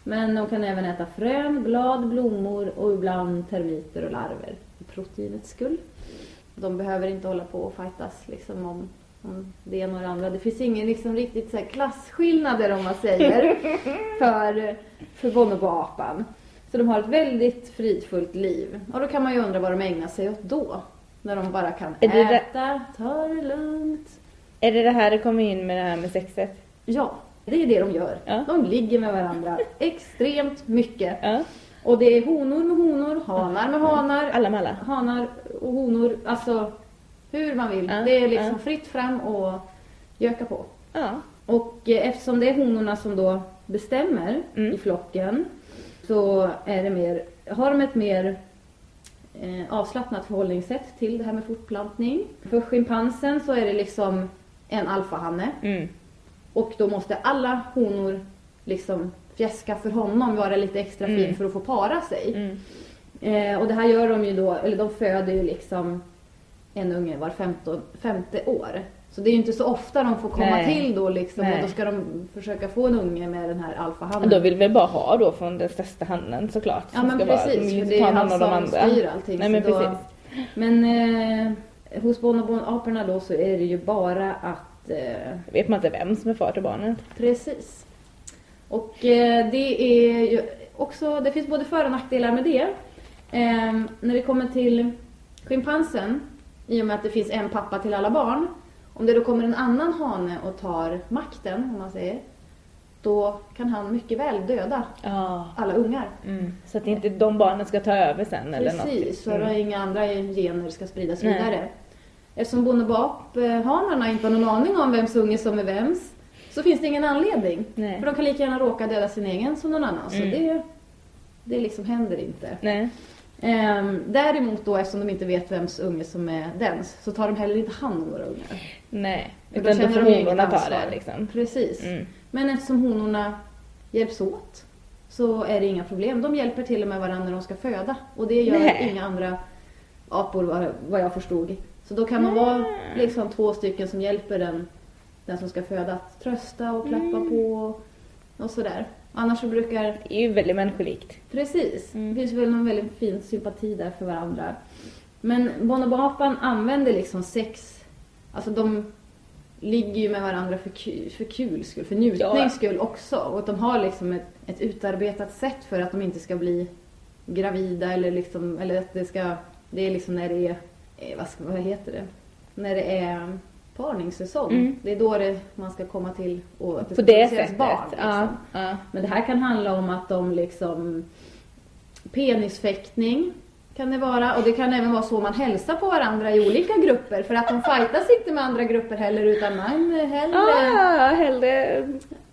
Men de kan även äta frön, blad, blommor och ibland termiter och larver. För proteinets skull. De behöver inte hålla på och fightas liksom, om, om det ena och det andra. Det finns ingen liksom, riktigt så här, klasskillnader om man säger för, för bonoboapan. Så de har ett väldigt fridfullt liv. Och då kan man ju undra vad de ägnar sig åt då. När de bara kan Är det det- äta, ta det lugnt. Är det det här det kommer in med det här med sexet? Ja, det är det de gör. Ja. De ligger med varandra extremt mycket. Ja. Och det är honor med honor, hanar med hanar, Alla med alla. hanar och honor. Alltså hur man vill. Ja, Det är liksom fritt fram och göka på. Och eh, eftersom det är honorna som då bestämmer Mm. i flocken så är det mer, har de ett mer avslappnat förhållningssätt till det här med fortplantning. För schimpansen så är det liksom en alfahanne Mm. och då måste alla honor liksom fjäska för honom, vara lite extra fin Mm. för att få para sig. Mm. Eh, och det här gör de ju då, eller de föder ju liksom en unge var 15, femte år. Så det är ju inte så ofta de får komma Nej. till då liksom Nej. och då ska de försöka få en unge med den här alfahannen. Då vill vi bara ha då från den största hannen såklart. Ja men vara- precis, de vill för det är han de som andra. styr allting. Nej men då, precis. Men eh, hos bonobonaporna då så är det ju bara att eh, Vet man inte vem som är far till barnet? Precis. Och eh, det är ju också, det finns både för och nackdelar med det. Eh, när det kommer till schimpansen, i och med att det finns en pappa till alla barn, om det då kommer en annan hane och tar makten, om man säger, då kan han mycket väl döda Ja. alla ungar. Mm. Så att inte de barnen ska ta över sen eller något. Precis, så Mm. att inga andra gener ska spridas Nej. vidare. Eftersom bonobap-hanarna inte har någon aning om vems unge som är vems, så finns det ingen anledning. Nej. För de kan lika gärna råka döda sin egen som någon annan. Så Mm. det, det liksom händer inte. Nej. Ehm, däremot då, eftersom de inte vet vems unge som är dens, så tar de heller inte hand om några ungar. Nej. För då Utan då känner får de honorna ta det liksom. Precis. Mm. Men eftersom honorna hjälps åt så är det inga problem. De hjälper till och med varandra när de ska föda. Och det gör Nej. inga andra apor vad, jag förstod. Så då kan man vara liksom två stycken som hjälper den, den som ska föda att trösta och klappa på och, och sådär. Annars så brukar Det är ju väldigt människolikt. Precis. Mm. Det finns väl någon väldigt fin sympati där för varandra. Men bonoboapan använder liksom sex, alltså de ligger ju med varandra för, ku, för kul skull, för njutnings skull också. Och att de har liksom ett, ett utarbetat sätt för att de inte ska bli gravida eller liksom, eller att det ska, det är liksom när det är, eh, vad, ska, vad heter det? När det är parningssäsong. Mm. Det är då det, man ska komma till och att det På ska det sättet. barn. Liksom. Ja, ja. Men det här kan handla om att de liksom penisfäktning kan det vara och det kan även vara så man hälsar på varandra i olika grupper för att de fightas inte med andra grupper heller utan man hellre Ah, hellre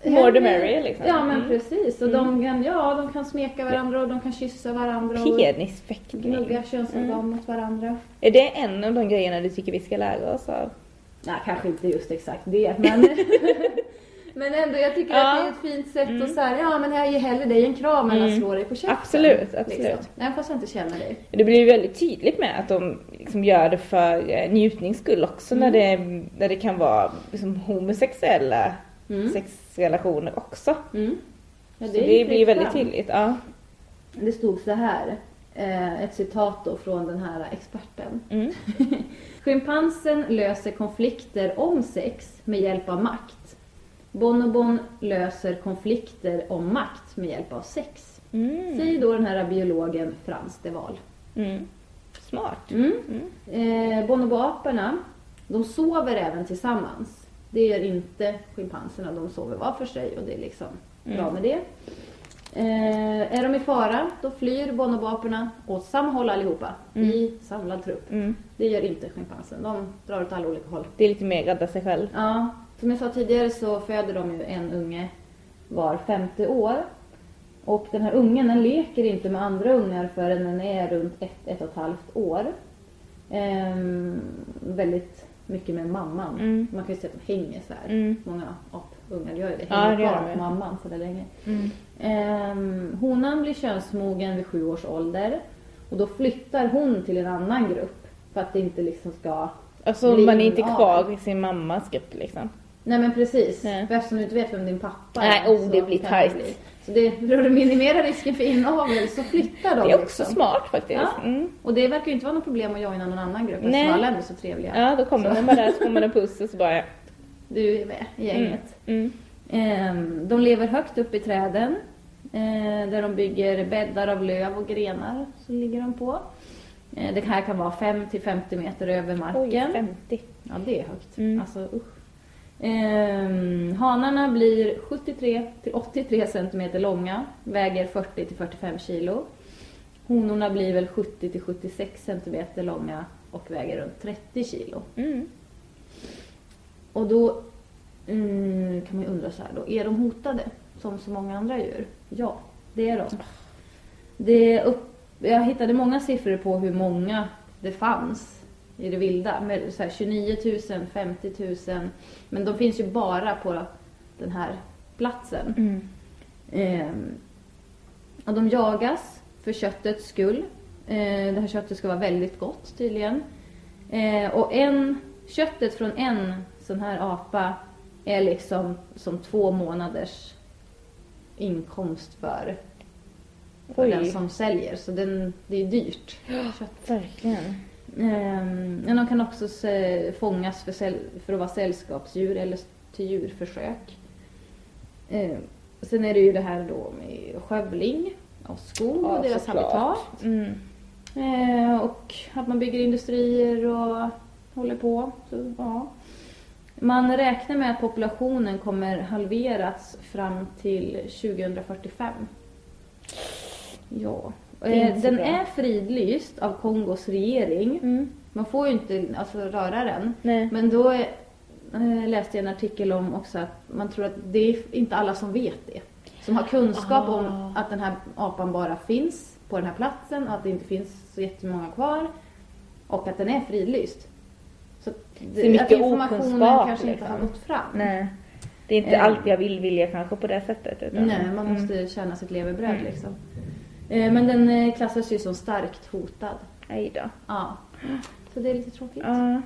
more the merrier liksom. Ja men Mm. precis och de kan, ja, de kan smeka varandra och de kan kyssa varandra och Penisfäktning. gnugga könsorgan mot varandra. Är det en av de grejerna du tycker vi ska lära oss av? Nej kanske inte just exakt det men Men ändå, jag tycker Ja. att det är ett fint sätt att säga, ja men jag ger hellre dig en kram än att Mm. slå dig på käften. Absolut, absolut. Liksom. Även fast jag inte känner dig. Det blir ju väldigt tydligt med att de liksom gör det för eh, njutnings skull också när, det, när det kan vara liksom homosexuella Mm. sexrelationer också. Mm. Ja, Så är det blir väldigt tydligt. Ja. Det stod så här, eh, ett citat då från den här experten. Mm. Schimpansen löser konflikter om sex med hjälp av makt. Bonobon löser konflikter om makt med hjälp av sex. Mm. Säger då den här biologen Frans de Waal. Mm. Smart. Mm. Eh, bonoboaporna, de sover även tillsammans. Det gör inte schimpanserna, de sover var för sig och det är liksom bra Mm. med det. Eh, är de i fara, då flyr bonoboaporna åt samma håll allihopa, i samlad trupp. Mm. Det gör inte schimpansen, de drar åt alla olika håll. Det är lite mer rädda sig själv. Ja, som jag sa tidigare så föder de ju en unge var femte år. Och den här ungen den leker inte med andra ungar förrän den är runt ett, ett och ett halvt år. Ehm, väldigt mycket med mamman. Mm. Man kan ju säga att de hänger så här. Mm. Många apungar gör ju det. Ja, Hänger det gör kvar på mamman så där länge. Mm. Ehm, honan blir könsmogen vid sju års ålder. Och då flyttar hon till en annan grupp. För att det inte liksom ska Alltså man är inte av. kvar i sin mammas grupp liksom. Nej men precis. Nej. För eftersom du inte vet vem din pappa Nej, är. oh, så det blir tajt. bli- Så det, för att minimera risken för inavel så flyttar de Det är också liksom. smart faktiskt. Ja. Mm. Och det verkar ju inte vara något problem att joina någon annan grupp Nej. eftersom alla är så trevliga. Ja, då kommer Så. man bara där, så får man en puss och så bara... Du är med i gänget. Mm. Ehm, de lever högt upp i träden. eh, där de bygger bäddar av löv och grenar. Så ligger de på. Eh, det här kan vara 5 till 50 meter över Oj, marken. 50. Ja, det är högt. Mm. Alltså usch. Ehm, hanarna blir 73 till 83 centimeter långa, väger 40 till 45 kilo. Honorna blir väl 70 till 76 centimeter långa och väger runt 30 kilo. Mm. Och då mm, kan man ju undra så här då, är de hotade som så många andra djur? Ja, det är de. Det upp, jag hittade många siffror på hur många det fanns i det vilda. Med så här 29 000, 50 000. Men de finns ju bara på den här platsen. Mm. Ehm, och de jagas för köttets skull. Eh, det här köttet ska vara väldigt gott tydligen. Eh, och en, köttet från en sån här apa är liksom som två månaders inkomst för, för den som säljer. Så den, det är dyrt. Kött. Verkligen. Ehm, men de kan också fångas för, för att vara sällskapsdjur eller till djurförsök. Ehm, sen är det ju det här då med skövling av skog och deras såklart. habitat. Mm. Ehm, och att man bygger industrier och håller på. Så, ja. Man räknar med att populationen kommer halveras fram till 2045. Ja. Eh, Den bra. är fridlyst av Kongos regering. Mm. Man får ju inte alltså, röra den. Nej. Men då är, eh, läste jag en artikel om också att man tror att det är inte alla som vet det. Som har kunskap Ah. om att den här apan bara finns på den här platsen och att det inte finns så jättemånga kvar. Och att den är fridlyst. Så, att Så mycket att informationen kanske inte liksom. har gått fram. Nej. Det är inte Eh. allt jag vill vilja kanske på det sättet. Utan, Nej, man Mm. måste tjäna sitt levebröd liksom. Eh, Men den eh, klassas ju som starkt hotad. Aj då. Ja. Så det är lite tråkigt. Ja.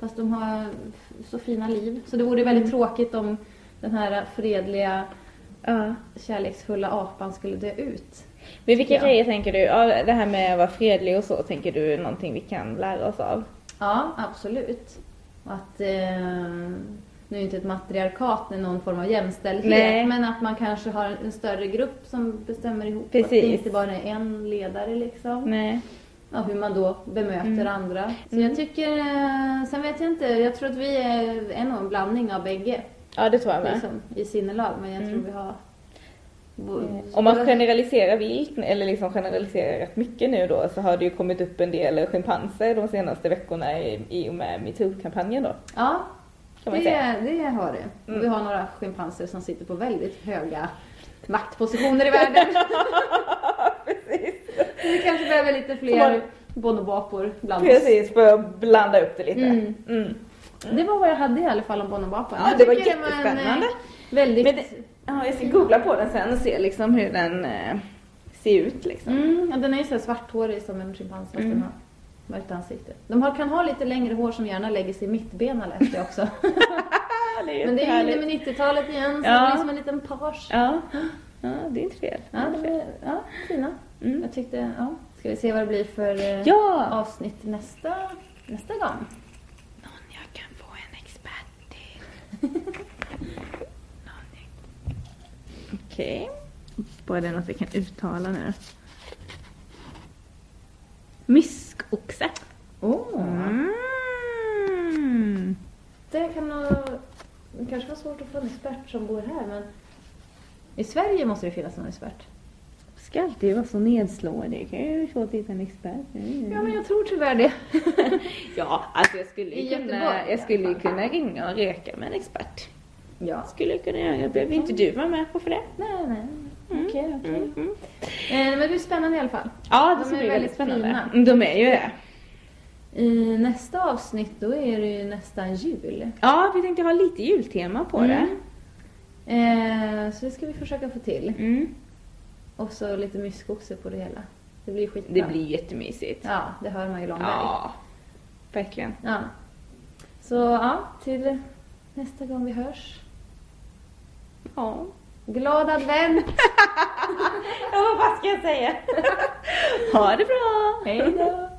Fast de har så fina liv. Så det vore väldigt Mm. tråkigt om den här fredliga, Ja. kärleksfulla apan skulle dö ut. Men vilka Ja. grejer tänker du? Ja, det här med att vara fredlig och så, tänker du någonting vi kan lära oss av? Ja, absolut. Att eh, nu är inte ett matriarkat med någon form av jämställdhet, Nej. men att man kanske har en större grupp som bestämmer ihop. Att Precis. det inte bara är en ledare liksom. Nej. Ja, hur man då bemöter Mm. andra. Så Mm. jag tycker, eh, sen vet jag inte, jag tror att vi är, nog en blandning av bägge Ja, det tror jag med. liksom, i sinnelag, men jag Mm. tror vi har Om man generaliserar vilt, eller liksom generaliserar rätt mycket nu då, så har det ju kommit upp en del schimpanser de senaste veckorna i, i och med metoo-kampanjen då. Ja, Kan man säga. det, det har det. Mm. Vi har några schimpanser som sitter på väldigt höga maktpositioner i världen. Precis. Vi kanske behöver lite fler bonobapor bland oss. Precis, för att blanda upp det lite. Mm. Mm. Det var vad jag hade i alla fall om bonobapan. Ja, Jag det var en, jättespännande. eh, väldigt... Men det, ja, jag ska googla på den sen och se liksom hur den eh, ser ut liksom. Mm, ja, den är ju så svarthårig som en schimpans Mm. Mörkt ansikte. De har, kan ha lite längre hår som gärna lägger sig i mittbena läste jag också. Det Men det är ju inne med 90-talet igen så Ja. det blir som en liten page. Ja. ja, det är inte fel. Ja, är ja, fina. Mm. Jag tyckte, ja. Ska vi se vad det blir för eh, Ja! avsnitt nästa, nästa gång? Någon jag kan få en expert till. Okej. Bara det något jag kan uttala nu. Myskoxe. Oh. Mm. Det kan nog... Det kanske var svårt att få en expert som bor här men i Sverige måste det finnas någon expert. Ska alltid vara så nedslående. Det kan ju vara svårt att hitta en expert. Mm. Ja men jag tror tyvärr det. Ja, alltså jag skulle ju kunna, jag skulle ju kunna ringa och reka med en expert. Ja. Skulle jag kunna göra. Det behöver inte du vara med på för det. Nej, nej. Mm. Okej, okej. Mm, mm. Eh, men det blir spännande i alla fall. Ja, De det ska är bli väldigt spännande. fina. Mm, De är ju det. I nästa avsnitt då är det ju nästan jul. Ja, vi tänkte ha lite jultema på det. Mm. Eh, så det ska vi försöka få till. Och så lite myskoxe på det hela. Det blir skitbra. Det blir jättemysigt. Ja, det hör man ju långt väg. Ja, verkligen. Ja. Så ja, till nästa gång vi hörs. Ja. Glad advent! ja, vad ska jag säga? ha det bra! Hej då!